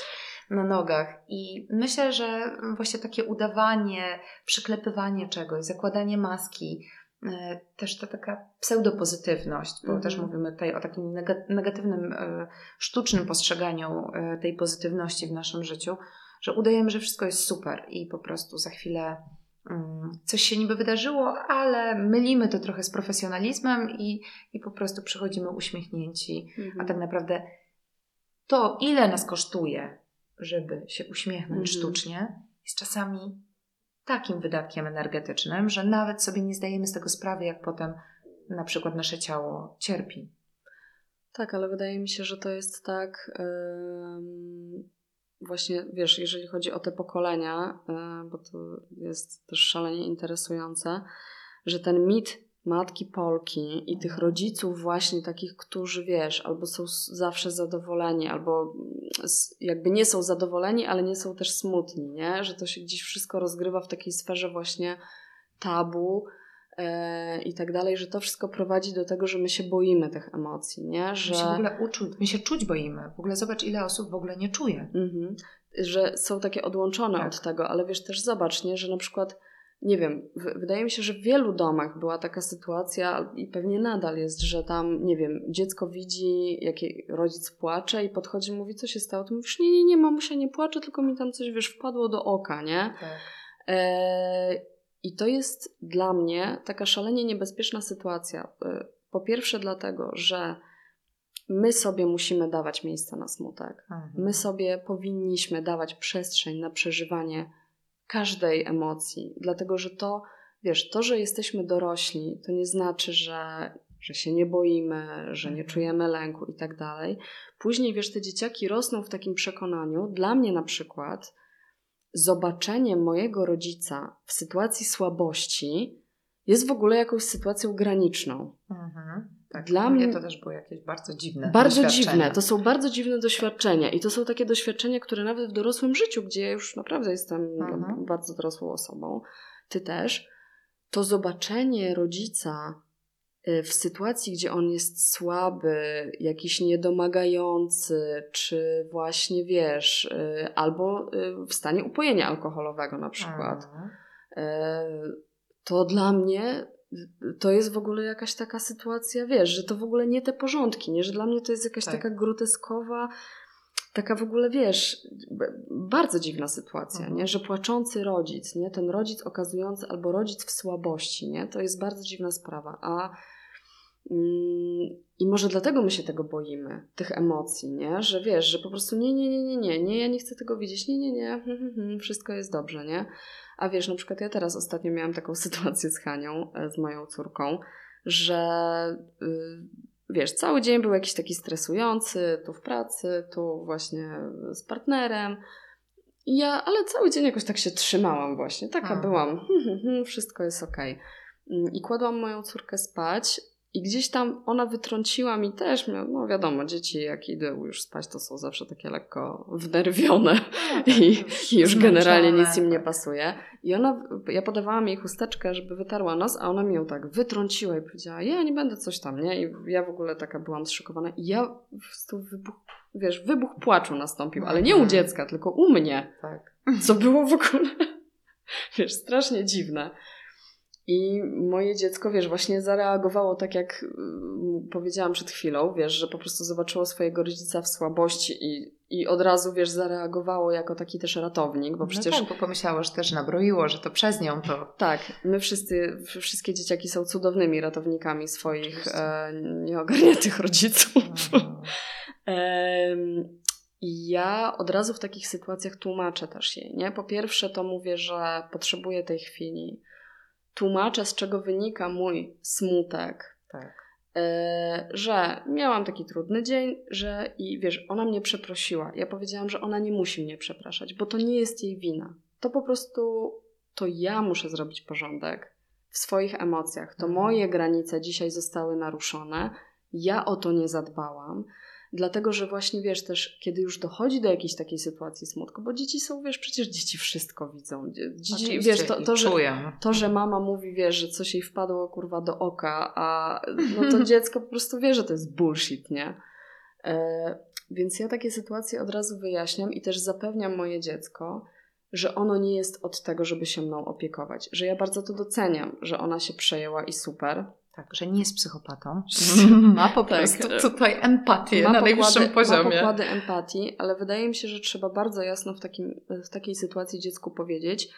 na nogach. I myślę, że właśnie takie udawanie, przyklepywanie czegoś, zakładanie maski, e, też ta taka pseudopozytywność, bo Mhm. też mówimy tutaj o takim nega- negatywnym, e, sztucznym postrzeganiu e, tej pozytywności w naszym życiu, że udajemy, że wszystko jest super i po prostu za chwilę mm, coś się niby wydarzyło, ale mylimy to trochę z profesjonalizmem i, i po prostu przychodzimy uśmiechnięci, Mhm. a tak naprawdę to, ile nas kosztuje, żeby się uśmiechnąć Mhm. sztucznie, jest czasami takim wydatkiem energetycznym, że nawet sobie nie zdajemy z tego sprawy, jak potem na przykład nasze ciało cierpi. Tak, ale wydaje mi się, że to jest tak. ym, właśnie, wiesz, jeżeli chodzi o te pokolenia, y, bo to jest też szalenie interesujące, że ten mit matki Polki i tych rodziców, właśnie takich, którzy wiesz, albo są zawsze zadowoleni, albo jakby nie są zadowoleni, ale nie są też smutni, nie? Że to się gdzieś wszystko rozgrywa w takiej sferze właśnie tabu e, i tak dalej, że to wszystko prowadzi do tego, że my się boimy tych emocji, nie? Że, My się w ogóle uczuć, my się czuć boimy. W ogóle zobacz, ile osób w ogóle nie czuje. Mhm. że są takie odłączone Tak. od tego, ale wiesz też zobacz, nie? że na przykład nie wiem, wydaje mi się, że w wielu domach była taka sytuacja i pewnie nadal jest, że tam, nie wiem, dziecko widzi, jak jej rodzic płacze i podchodzi i mówi, co się stało? To mówisz, nie, nie, nie, mamusia nie płacze, tylko mi tam coś, wiesz, wpadło do oka, nie? Tak. E, I to jest dla mnie taka szalenie niebezpieczna sytuacja. Y, po pierwsze, dlatego, że my sobie musimy dawać miejsce na smutek. Mhm. My sobie powinniśmy dawać przestrzeń na przeżywanie każdej emocji, dlatego że to, wiesz, to, że jesteśmy dorośli, to nie znaczy, że, że się nie boimy, że nie Mhm. czujemy lęku i tak dalej. Później, wiesz, te dzieciaki rosną w takim przekonaniu. Dla mnie na przykład zobaczenie mojego rodzica w sytuacji słabości jest w ogóle jakąś sytuacją graniczną. Mhm. Tak, Dla mnie to też było jakieś bardzo dziwne. Bardzo dziwne. To są bardzo dziwne doświadczenia. I to są takie doświadczenia, które nawet w dorosłym życiu, gdzie ja już naprawdę jestem no, Mhm. bardzo dorosłą osobą, ty też, to zobaczenie rodzica w sytuacji, gdzie on jest słaby, jakiś niedomagający, czy właśnie wiesz, y, albo y, w stanie upojenia alkoholowego na przykład, to dla mnie to jest w ogóle jakaś taka sytuacja, wiesz, że to w ogóle nie te porządki, nie, że dla mnie to jest jakaś Tak. taka groteskowa, taka w ogóle, wiesz, bardzo dziwna sytuacja, Mhm. nie, że płaczący rodzic, nie, ten rodzic okazujący, albo rodzic w słabości, nie, to jest bardzo dziwna sprawa, a i może dlatego my się tego boimy, tych emocji, nie? Że wiesz, że po prostu nie, nie, nie, nie, nie, nie, ja nie chcę tego widzieć, nie, nie, nie, hmm, hmm, hmm, wszystko jest dobrze, nie? A wiesz, na przykład ja teraz ostatnio miałam taką [LAUGHS] sytuację z Hanią, e, z moją córką, że y, wiesz, cały dzień był jakiś taki stresujący, tu w pracy, tu właśnie z partnerem. I ja, ale cały dzień jakoś tak się trzymałam właśnie, taka Aha. byłam, wszystko jest okej. Mm, I kładłam moją córkę spać i gdzieś tam ona wytrąciła mi też, no wiadomo, dzieci jak idą już spać, to są zawsze takie lekko wnerwione [LAUGHS] i, i już generalnie nic im nie tak. pasuje. I ona, ja podawałam jej chusteczkę, żeby wytarła nos, a ona mi ją tak wytrąciła i powiedziała, ja nie będę coś tam, nie? I ja w ogóle taka byłam zszokowana. I ja prostu wybuch, wiesz, wybuch płaczu nastąpił, ale nie u Mhm. dziecka, tylko u mnie. Tak. Co było w ogóle, [LAUGHS] wiesz, strasznie dziwne. I moje dziecko, wiesz, właśnie zareagowało tak, jak mm, powiedziałam przed chwilą, wiesz, że po prostu zobaczyło swojego rodzica w słabości i, i od razu, wiesz, zareagowało jako taki też ratownik, bo No przecież tak, bo pomyślało, że też nabroiło, że to przez nią to. tak, my wszyscy, wszystkie dzieciaki są cudownymi ratownikami swoich e, nieogarniętych rodziców. [LAUGHS] Em, I ja od razu w takich sytuacjach tłumaczę też jej, nie? Po pierwsze to mówię, że potrzebuję tej chwili. Tłumaczę, z czego wynika mój smutek, Tak. e, że miałam taki trudny dzień, że i wiesz, ona mnie przeprosiła. Ja powiedziałam, że ona nie musi mnie przepraszać, bo to nie jest jej wina. To po prostu to ja muszę zrobić porządek w swoich emocjach. To Mhm. moje granice dzisiaj zostały naruszone. Ja o to nie zadbałam. Dlatego, że właśnie wiesz też, kiedy już dochodzi do jakiejś takiej sytuacji smutku, bo dzieci są, wiesz, przecież dzieci wszystko widzą. Dzieci, Oczywiście, wiesz, to, to, że, to, że mama mówi, wiesz, że coś jej wpadło kurwa do oka, a no to [LAUGHS] dziecko po prostu wie, że to jest bullshit, nie? E, więc ja takie sytuacje od razu wyjaśniam i też zapewniam moje dziecko, że ono nie jest od tego, żeby się mną opiekować. Że ja bardzo to doceniam, że ona się przejęła i super. Tak, że nie jest psychopatą. [LAUGHS] Ma po Tak. prostu tutaj empatię Ma na pokłady- najwyższym poziomie. Ma pokłady empatii, ale wydaje mi się, że trzeba bardzo jasno w, takim, w takiej sytuacji dziecku powiedzieć: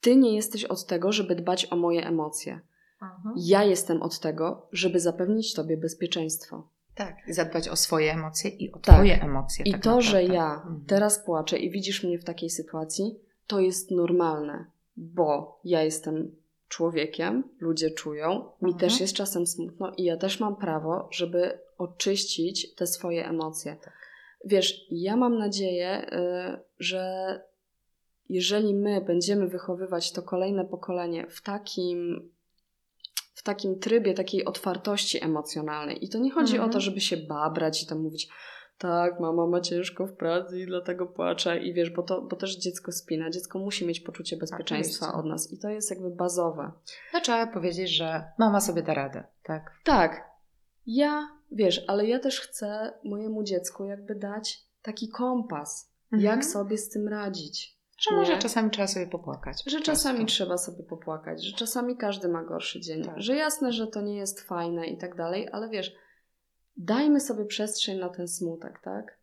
Ty nie jesteś od tego, żeby dbać o moje emocje. Mhm. Ja jestem od tego, żeby zapewnić Tobie bezpieczeństwo. Tak, i zadbać o swoje emocje i o Tak. twoje emocje. I tak to, że naprawdę. ja Mhm. teraz płaczę i widzisz mnie w takiej sytuacji, to jest normalne, bo ja jestem człowiekiem, ludzie czują, mi Mhm. też jest czasem smutno i ja też mam prawo, żeby oczyścić te swoje emocje. Tak. Wiesz, ja mam nadzieję, y, że jeżeli my będziemy wychowywać to kolejne pokolenie w takim w takim trybie takiej otwartości emocjonalnej. I to nie chodzi Mhm. o to, żeby się babrać i tam mówić, tak, mama ma ciężko w pracy i dlatego płacze. I wiesz, bo, to, bo też dziecko spina. Dziecko musi mieć poczucie bezpieczeństwa Oczywiście. od nas. I to jest jakby bazowe. No, trzeba powiedzieć, że mama sobie da radę, tak? Tak, ja, wiesz, ale ja też chcę mojemu dziecku jakby dać taki kompas, Mhm. jak sobie z tym radzić. Że może Nie? czasami trzeba sobie popłakać. po Że czasami trzeba sobie popłakać, że czasami każdy ma gorszy dzień, Tak. że jasne, że to nie jest fajne i tak dalej, ale wiesz, dajmy sobie przestrzeń na ten smutek, tak?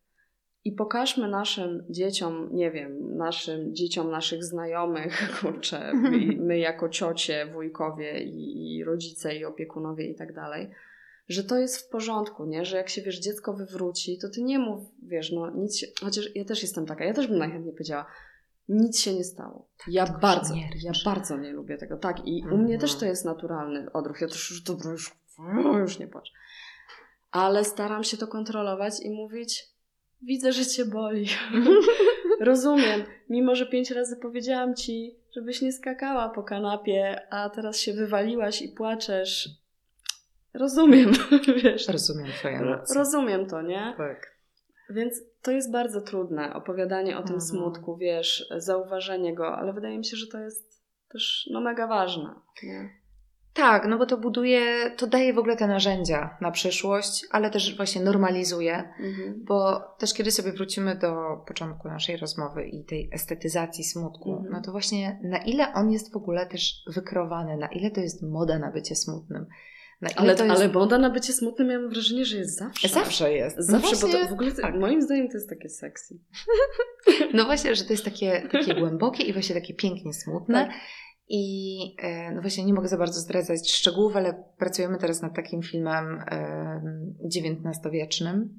i pokażmy naszym dzieciom, nie wiem, naszym dzieciom naszych znajomych, [LAUGHS] kurczę, my, [LAUGHS] my jako ciocie, wujkowie i, i rodzice i opiekunowie i tak dalej, że to jest w porządku, nie? Że jak się, wiesz, dziecko wywróci, to ty nie mów, wiesz, no nic się, chociaż ja też jestem taka, ja też bym najchętniej powiedziała, nic się nie stało. Tak, ja bardzo, nie ja bardzo nie lubię tego. Tak, i u Mhm. mnie też to jest naturalny odruch. Ja też już, dobra, już, już nie płacz. Ale staram się to kontrolować i mówić, widzę, że cię boli. [LAUGHS] Rozumiem. Mimo, że pięć razy powiedziałam ci, żebyś nie skakała po kanapie, a teraz się wywaliłaś i płaczesz. Rozumiem, [LAUGHS] wiesz. Rozumiem twoje emocje. Rozumiem to, nie? Tak. Więc to jest bardzo trudne, opowiadanie o tym Mhm. smutku, wiesz, zauważenie go, ale wydaje mi się, że to jest też no, mega ważne. Nie? Tak, no bo to buduje, to daje w ogóle te narzędzia na przyszłość, ale też właśnie normalizuje, Mhm. bo też kiedy sobie wrócimy do początku naszej rozmowy i tej estetyzacji smutku, Mhm. no to właśnie na ile on jest w ogóle też wykreowany, na ile to jest moda na bycie smutnym. Ale, jest... ale moda na bycie smutnym, ja mam wrażenie, że jest zawsze. Zawsze jest. Zawsze, no bo właśnie, to w ogóle, to, tak. moim zdaniem, to jest takie sexy. [LAUGHS] No właśnie, że to jest takie, takie głębokie i właśnie takie pięknie smutne. Tak. I e, no właśnie nie mogę za bardzo zdradzać szczegółów, ale pracujemy teraz nad takim filmem XIX-wiecznym.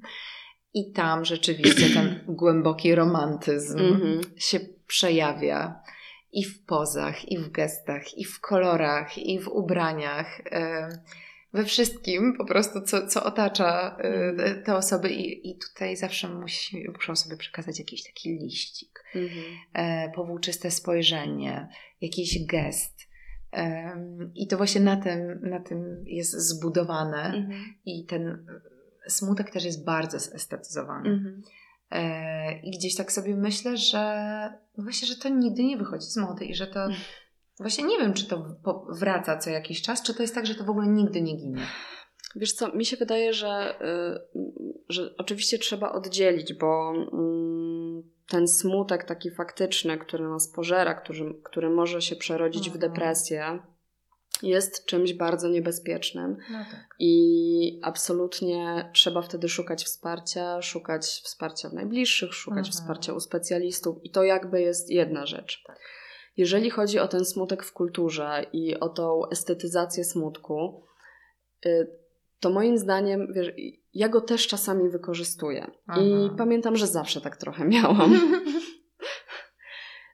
I tam rzeczywiście ten [CLEARS THROAT] głęboki romantyzm Mhm. się przejawia i w pozach, i w gestach, i w kolorach, i w ubraniach. We wszystkim po prostu, co, co otacza e, te osoby, i, i tutaj zawsze musi, muszą sobie przekazać jakiś taki liścik Mhm. e, powłóczyste spojrzenie, jakiś gest. I to właśnie na tym, na tym jest zbudowane. Mhm. I ten smutek też jest bardzo zestetyzowany. Mhm. E, I gdzieś tak sobie myślę, że no właśnie, że to nigdy nie wychodzi z mody i że to Mm. Właśnie nie wiem, czy to wraca co jakiś czas, czy to jest tak, że to w ogóle nigdy nie ginie. Wiesz co, mi się wydaje, że, y, że oczywiście trzeba oddzielić, bo mm, ten smutek taki faktyczny, który nas pożera, który, który może się przerodzić w Mhm. depresję, jest czymś bardzo niebezpiecznym No tak. i absolutnie trzeba wtedy szukać wsparcia, szukać wsparcia w najbliższych, szukać Mhm. wsparcia u specjalistów i to jakby jest jedna rzecz. Tak. Jeżeli chodzi o ten smutek w kulturze i o tą estetyzację smutku, y, to moim zdaniem, wiesz, ja go też czasami wykorzystuję. I Aha. pamiętam, że zawsze tak trochę [LAUGHS] miałam. [LAUGHS]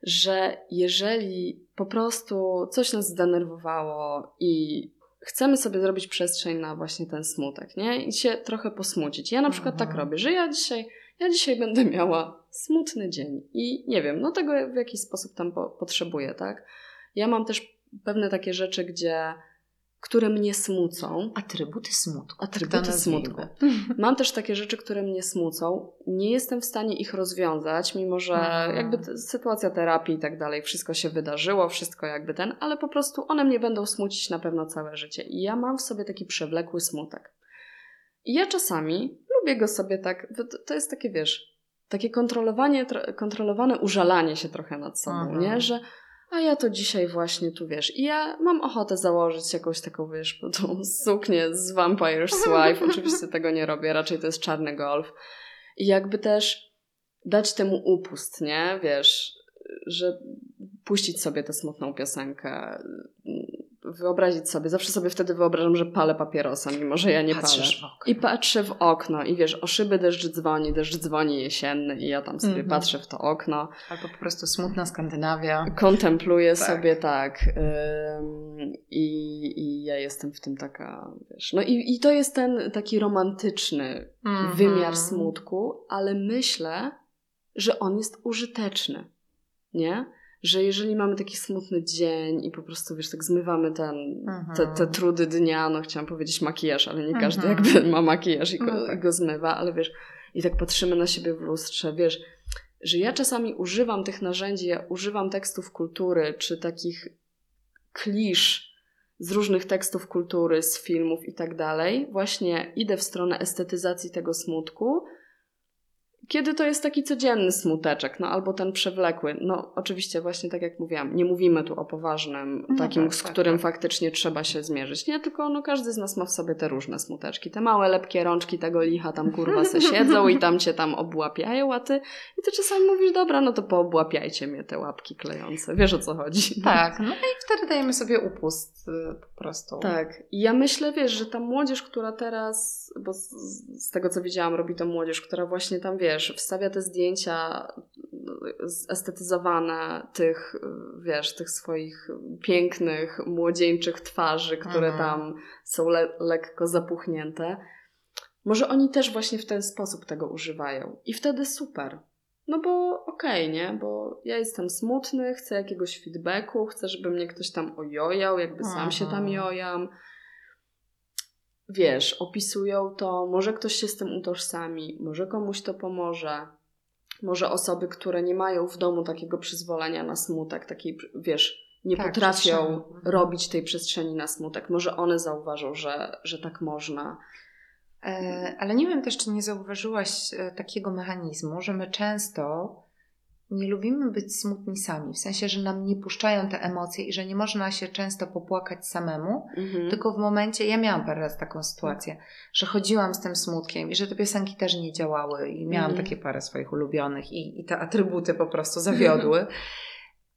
że jeżeli po prostu coś nas zdenerwowało i chcemy sobie zrobić przestrzeń na właśnie ten smutek, nie? I się trochę posmucić. Ja na przykład tak Mhm. robię, że ja dzisiaj, ja dzisiaj będę miała smutny dzień i nie wiem, no tego w jakiś sposób tam po, potrzebuję, tak? Ja mam też pewne takie rzeczy, gdzie, które mnie smucą. Atrybuty smutku. Atrybuty tak smutku. Mam też takie rzeczy, które mnie smucą. Nie jestem w stanie ich rozwiązać, mimo że Mhm. jakby sytuacja terapii i tak dalej, wszystko się wydarzyło, wszystko jakby ten, ale po prostu one mnie będą smucić na pewno całe życie. I ja mam w sobie taki przewlekły smutek. I ja czasami lubię go sobie tak, to jest takie, wiesz, takie kontrolowanie, tro- kontrolowane użalanie się trochę nad sobą, Mhm. nie? Że a ja to dzisiaj właśnie tu, wiesz, i ja mam ochotę założyć jakąś taką, wiesz, tą suknię z Vampire's Wife. [LAUGHS] Oczywiście tego nie robię, raczej to jest czarny golf. I jakby też dać temu upust, nie? Wiesz, że puścić sobie tę smutną piosenkę, wyobrazić sobie, zawsze sobie wtedy wyobrażam, że palę papierosa, mimo że ja nie Patrzysz palę. w okno. I patrzę w okno i wiesz, o szyby deszcz dzwoni, deszcz dzwoni jesienny i ja tam sobie Mhm. patrzę w to okno Albo po prostu smutna Skandynawia. kontempluję Tak. sobie tak. ym, i, I ja jestem w tym taka, wiesz. No i, i to jest ten taki romantyczny Mhm. wymiar smutku, ale myślę, że on jest użyteczny. Nie? Że jeżeli mamy taki smutny dzień i po prostu, wiesz, tak zmywamy ten, Mhm. te, te trudy dnia, no chciałam powiedzieć makijaż, ale nie każdy Mhm. jakby ma makijaż i go, No tak. i go zmywa, ale wiesz, i tak patrzymy na siebie w lustrze, wiesz, że ja czasami używam tych narzędzi, ja używam tekstów kultury, czy takich klisz z różnych tekstów kultury, z filmów i tak dalej. Właśnie idę w stronę estetyzacji tego smutku, kiedy to jest taki codzienny smuteczek, no albo ten przewlekły. No oczywiście właśnie tak jak mówiłam, nie mówimy tu o poważnym, No takim, tak, z tak, którym tak. faktycznie trzeba się zmierzyć. Nie, tylko no każdy z nas ma w sobie te różne smuteczki. Te małe, lepkie rączki tego licha tam kurwa se [LAUGHS] siedzą i tam cię tam obłapiają, a ty, i ty czasami mówisz, dobra, no to poobłapiajcie mnie te łapki klejące. Wiesz o co chodzi. Tak, no i wtedy dajemy sobie upust y, po prostu. Tak. I ja myślę, wiesz, że ta młodzież, która teraz, bo z, z tego co widziałam, robi to młodzież, która właśnie tam, wiesz, wstawia te zdjęcia estetyzowane tych, wiesz, tych swoich pięknych, młodzieńczych twarzy, które Mhm. tam są le- lekko zapuchnięte. Może oni też właśnie w ten sposób tego używają. I wtedy super. No bo okej, nie? Bo ja jestem smutny, chcę jakiegoś feedbacku, chcę, żeby mnie ktoś tam ojojał, jakby sam się tam Mhm. jojam. Wiesz, opisują to, może ktoś się z tym utożsami, może komuś to pomoże. Może osoby, które nie mają w domu takiego przyzwolenia na smutek, takiej, wiesz, nie Tak, potrafią. Mhm. robić tej przestrzeni na smutek. Może one zauważą, że, że tak można. E, Ale nie wiem też, czy nie zauważyłaś e, takiego mechanizmu, że my często nie lubimy być smutni sami, w sensie, że nam nie puszczają te emocje i że nie można się często popłakać samemu, Mhm. tylko w momencie, ja miałam parę razy taką sytuację, że chodziłam z tym smutkiem i że te piosenki też nie działały i miałam Mhm. takie parę swoich ulubionych i, i te atrybuty po prostu zawiodły. [LAUGHS]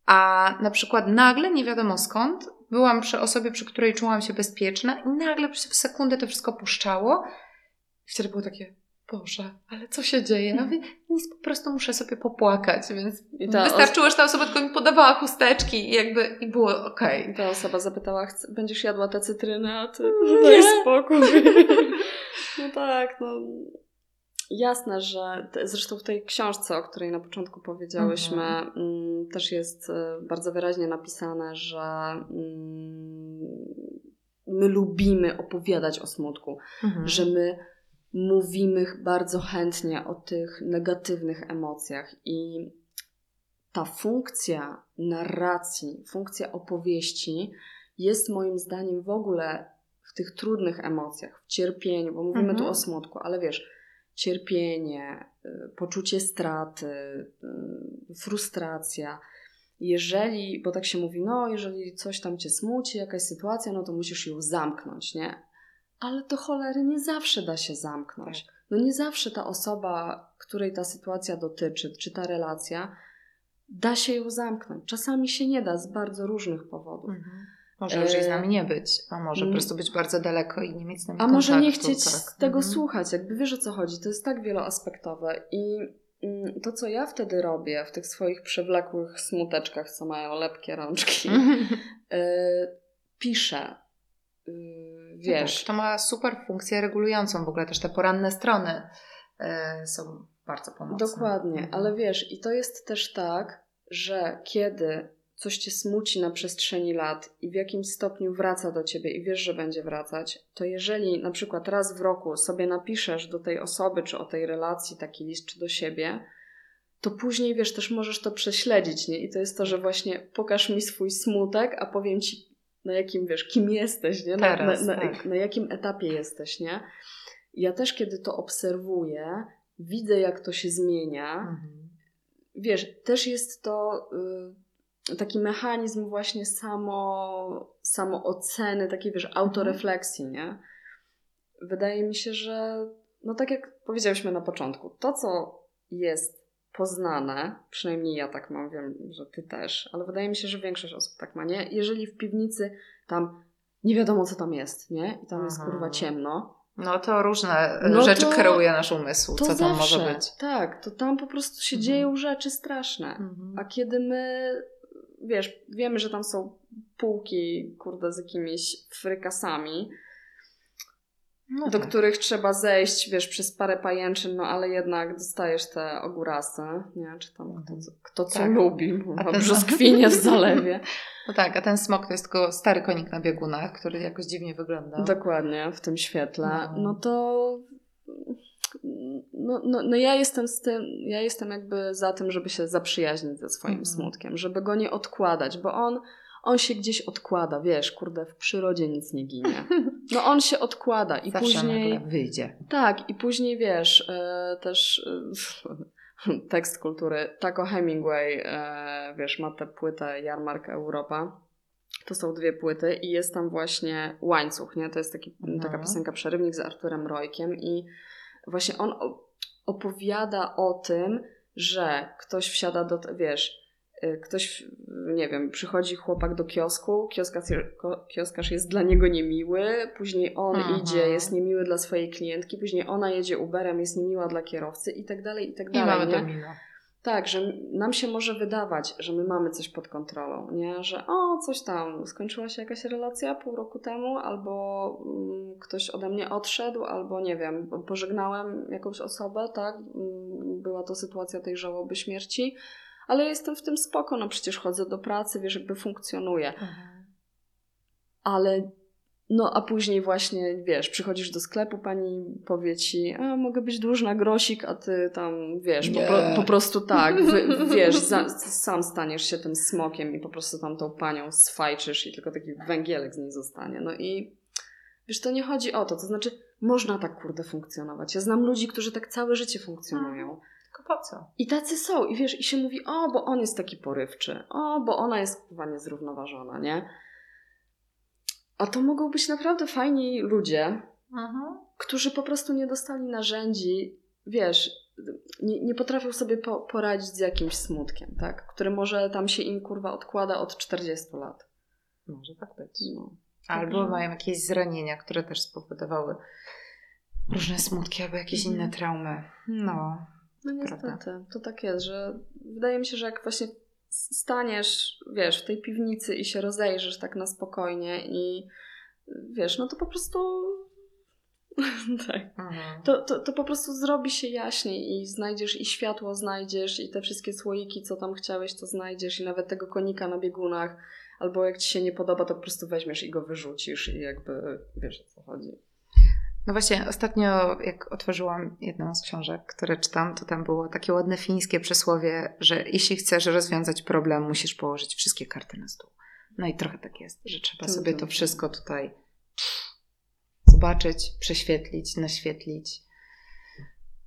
A na przykład nagle, nie wiadomo skąd, byłam przy osobie, przy której czułam się bezpieczna i nagle w sekundę to wszystko puszczało. I wtedy było takie, Boże, ale co się dzieje? Ja mówię, nic, po prostu muszę sobie popłakać, więc ta wystarczyło, że ta osoba tylko mi podawała chusteczki i jakby i było okej. I ta osoba zapytała, "Chce- będziesz jadła te cytryny, a ty Nie. no daj spokój. [LAUGHS] no tak, no jasne, że zresztą w tej książce, o której na początku powiedziałyśmy, Mhm. mm, też jest e, bardzo wyraźnie napisane, że mm, my lubimy opowiadać o smutku, Mhm. że my mówimy bardzo chętnie o tych negatywnych emocjach i ta funkcja narracji, funkcja opowieści jest moim zdaniem w ogóle w tych trudnych emocjach, w cierpieniu, bo mówimy Mhm. tu o smutku, ale wiesz, cierpienie, y, poczucie straty, y, frustracja. Jeżeli, bo tak się mówi, no jeżeli coś tam cię smuci, jakaś sytuacja, no to musisz ją zamknąć, nie? Ale to cholery nie zawsze da się zamknąć. No nie zawsze ta osoba, której ta sytuacja dotyczy, czy ta relacja, da się ją zamknąć. Czasami się nie da z bardzo różnych powodów. Mhm. Może już jej z nami nie być, a może po prostu być bardzo daleko i nie mieć z nami A może nie kontaktu, chcieć tak. tego Mhm. słuchać, jakby wiesz o co chodzi. To jest tak wieloaspektowe. I mm, to, co ja wtedy robię w tych swoich przewlekłych smuteczkach, co mają lepkie rączki, [LAUGHS] y, piszę. Wiesz, to ma super funkcję regulującą. W ogóle też te poranne strony e, są bardzo pomocne. Dokładnie, Mhm. ale wiesz, i to jest też tak, że kiedy coś cię smuci na przestrzeni lat i w jakimś stopniu wraca do ciebie i wiesz, że będzie wracać, to jeżeli na przykład raz w roku sobie napiszesz do tej osoby czy o tej relacji taki list czy do siebie, to później wiesz, też możesz to prześledzić, nie? I to jest to, że właśnie pokaż mi swój smutek, a powiem ci na jakim, wiesz, kim jesteś, nie? Na, Teraz, na, na, tak. na jakim etapie jesteś, nie? Ja też, kiedy to obserwuję, widzę, jak to się zmienia. Mhm. Wiesz, też jest to y, taki mechanizm właśnie samo, samooceny, takiej, wiesz, autorefleksji, nie? Wydaje mi się, że no tak jak powiedziałyśmy na początku, to co jest poznane, przynajmniej ja tak mam, wiem, że ty też, ale wydaje mi się, że większość osób tak ma, nie? Jeżeli w piwnicy tam nie wiadomo, co tam jest, nie? I tam jest Aha. kurwa ciemno, No to różne No rzeczy to- kieruje nasz umysł, co tam zawsze, może być. Tak, to tam po prostu się Mhm. dzieją rzeczy straszne. Mhm. A kiedy my, wiesz, wiemy, że tam są półki, kurde, z jakimiś frykasami, No do tak. których trzeba zejść, wiesz, przez parę pajęczyn, no ale jednak dostajesz te ogórasy, nie? Czy tam kto, co- kto co Tak. lubi, a ten- brzoskwinie w zalewie. [LAUGHS] No tak, a ten smok to jest tylko stary konik na biegunach, który jakoś dziwnie wygląda. Dokładnie, w tym świetle. No. No to... No, no, no ja jestem z tym, ja jestem jakby za tym, żeby się zaprzyjaźnić ze swoim Mhm. smutkiem, żeby go nie odkładać, bo on, on się gdzieś odkłada, wiesz, kurde, w przyrodzie nic nie ginie. [LAUGHS] No on się odkłada i Zawsze później... wyjdzie. Tak, i później wiesz, e, też e, [LAUGHS] tekst kultury. Taco Hemingway, e, wiesz, ma tę płytę Jarmark Europa. To są dwie płyty i jest tam właśnie łańcuch, nie? To jest taki, Mhm. taka piosenka Przerywnik z Arturem Rojkiem i właśnie on opowiada o tym, że ktoś wsiada do, wiesz, ktoś, nie wiem, przychodzi chłopak do kiosku, kioskarz, kioskarz jest dla niego niemiły, później on Mhm. idzie, jest niemiły dla swojej klientki, później ona jedzie Uberem, jest niemiła dla kierowcy i tak dalej, i tak I dalej. mamy nie? Tak, że nam się może wydawać, że my mamy coś pod kontrolą, nie? Że o, coś tam, skończyła się jakaś relacja pół roku temu, albo mm, ktoś ode mnie odszedł, albo nie wiem, pożegnałem jakąś osobę, tak? Mm, Była to sytuacja tej żałoby śmierci, ale jestem w tym spoko, no przecież chodzę do pracy, wiesz, jakby funkcjonuję. Ale no a później właśnie, wiesz, przychodzisz do sklepu, pani powie ci, a mogę być dłużna grosik, a ty tam, wiesz, po, po prostu tak, [LAUGHS] wy, wiesz, za, sam staniesz się tym smokiem i po prostu tam tą panią sfajczysz i tylko taki węgielek z niej zostanie. No i wiesz, to nie chodzi o to, to znaczy można tak kurde funkcjonować. Ja znam ludzi, którzy tak całe życie funkcjonują. Po co? I tacy są. I wiesz, i się mówi, o, bo on jest taki porywczy. O, bo ona jest chyba niezrównoważona, nie? A to mogą być naprawdę fajni ludzie, Mhm. którzy po prostu nie dostali narzędzi, wiesz, nie, nie potrafią sobie po, poradzić z jakimś smutkiem, tak? Który może tam się im kurwa odkłada od 40 lat. Może tak być. No. Albo Także- mają jakieś zranienia, które też spowodowały różne smutki albo jakieś Mhm. inne traumy. No. No Prawda. niestety, to tak jest, że wydaje mi się, że jak właśnie staniesz, wiesz, w tej piwnicy i się rozejrzysz tak na spokojnie i wiesz, no to po prostu [LAUGHS] tak. Mhm. To, to, to po prostu zrobi się jaśniej i znajdziesz i światło znajdziesz i te wszystkie słoiki, co tam chciałeś, to znajdziesz i nawet tego konika na biegunach albo jak ci się nie podoba, to po prostu weźmiesz i go wyrzucisz i jakby wiesz o co chodzi. No właśnie, ostatnio jak otworzyłam jedną z książek, które czytam, to tam było takie ładne fińskie przysłowie, że jeśli chcesz rozwiązać problem, musisz położyć wszystkie karty na stół. No i trochę tak jest, że trzeba To sobie to dobrze. wszystko tutaj zobaczyć, prześwietlić, naświetlić.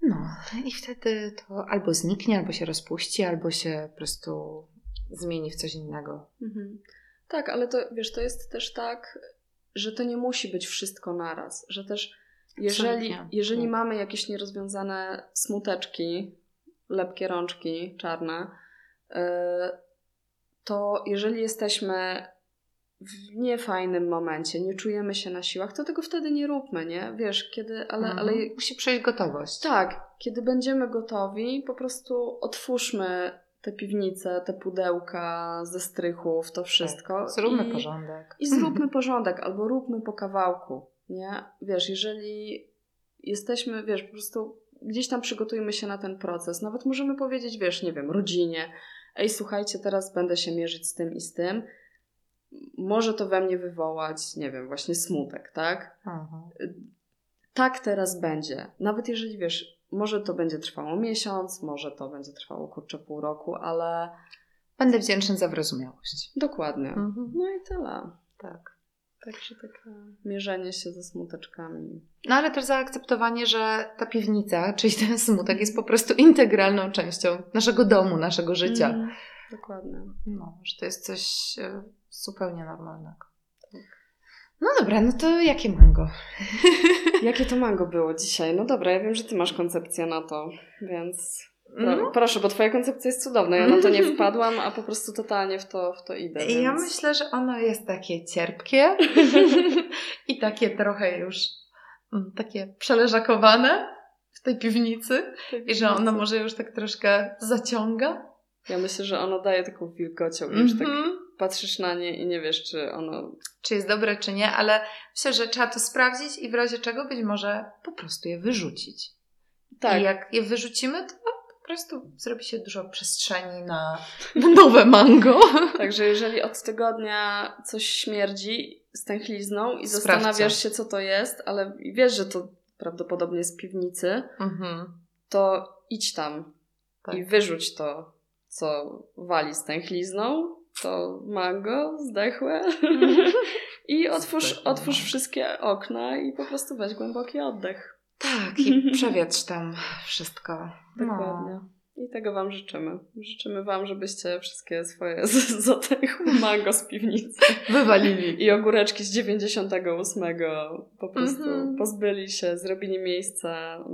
No i wtedy to albo zniknie, albo się rozpuści, albo się po prostu zmieni w coś innego. Mhm. Tak, ale to wiesz, to jest też tak, że to nie musi być wszystko naraz, że też jeżeli, jeżeli Tak. mamy jakieś nierozwiązane smuteczki, lepkie rączki czarne, yy, to jeżeli jesteśmy w niefajnym momencie, nie czujemy się na siłach, to tego wtedy nie róbmy, nie? Wiesz, kiedy, ale, Mhm. ale Musi przejść gotowość. tak, kiedy będziemy gotowi, po prostu otwórzmy te piwnice, te pudełka ze strychów, to wszystko. Tak. Zróbmy i, porządek. I zróbmy porządek, albo róbmy po kawałku, nie? Wiesz, jeżeli jesteśmy, wiesz, po prostu gdzieś tam przygotujmy się na ten proces. Nawet możemy powiedzieć, wiesz, nie wiem, rodzinie, ej, słuchajcie, teraz będę się mierzyć z tym i z tym. Może to we mnie wywołać, nie wiem, właśnie smutek, tak? Mhm. tak teraz będzie. Nawet jeżeli wiesz, może to będzie trwało miesiąc, może to będzie trwało kurczę pół roku, ale Będę wdzięczny za wyrozumiałość. dokładnie. Mhm. No i tyle. Tak. Także takie mierzenie się ze smuteczkami. No ale też zaakceptowanie, że ta piwnica, czyli ten smutek jest po prostu integralną częścią naszego domu, naszego życia. Mm, dokładnie. No, że to jest coś e, zupełnie normalnego. No dobra, no to jakie mango? Jakie to mango było dzisiaj? No dobra, ja wiem, że ty masz koncepcję na to, więc pro, Mhm. proszę, bo twoja koncepcja jest cudowna. Ja na to nie wpadłam, a po prostu totalnie w to, w to idę. I ja więc... myślę, że ono jest takie cierpkie [LAUGHS] i takie trochę już mm, takie przeleżakowane w tej piwnicy i że ono może już tak troszkę zaciąga. Ja myślę, że ono daje taką wilgocią i już tak Mhm. patrzysz na nie i nie wiesz, czy ono Czy jest dobre, czy nie, ale myślę, że trzeba to sprawdzić i w razie czego być może po prostu je wyrzucić. Tak, I jak je wyrzucimy, to prostu zrobi się dużo przestrzeni na, nowe mango. [LAUGHS] Także jeżeli od tygodnia coś śmierdzi stęchlizną i Sprawdź zastanawiasz się, co to jest, ale wiesz, że to prawdopodobnie z piwnicy, Mhm. to idź tam Tak. i wyrzuć to, co wali stęchlizną, to mango zdechłe [LAUGHS] I otwórz, otwórz wszystkie okna i po prostu weź głęboki oddech. Tak, i [LAUGHS] przewietrz tam wszystko. No. Dokładnie. I tego Wam życzymy. Życzymy Wam, żebyście wszystkie swoje [LAUGHS] z- zotech mango z piwnicy Wywalili. i ogóreczki z 98 po prostu Mhm. pozbyli się, zrobili miejsce mm,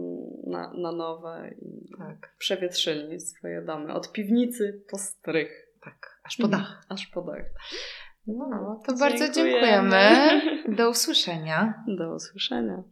na, na nowe i Tak, przewietrzyli swoje domy. Od piwnicy po strych. tak, aż po dach. [LAUGHS] Aż po dach. No, to bardzo Dziękujemy. dziękujemy. Do usłyszenia. Do usłyszenia.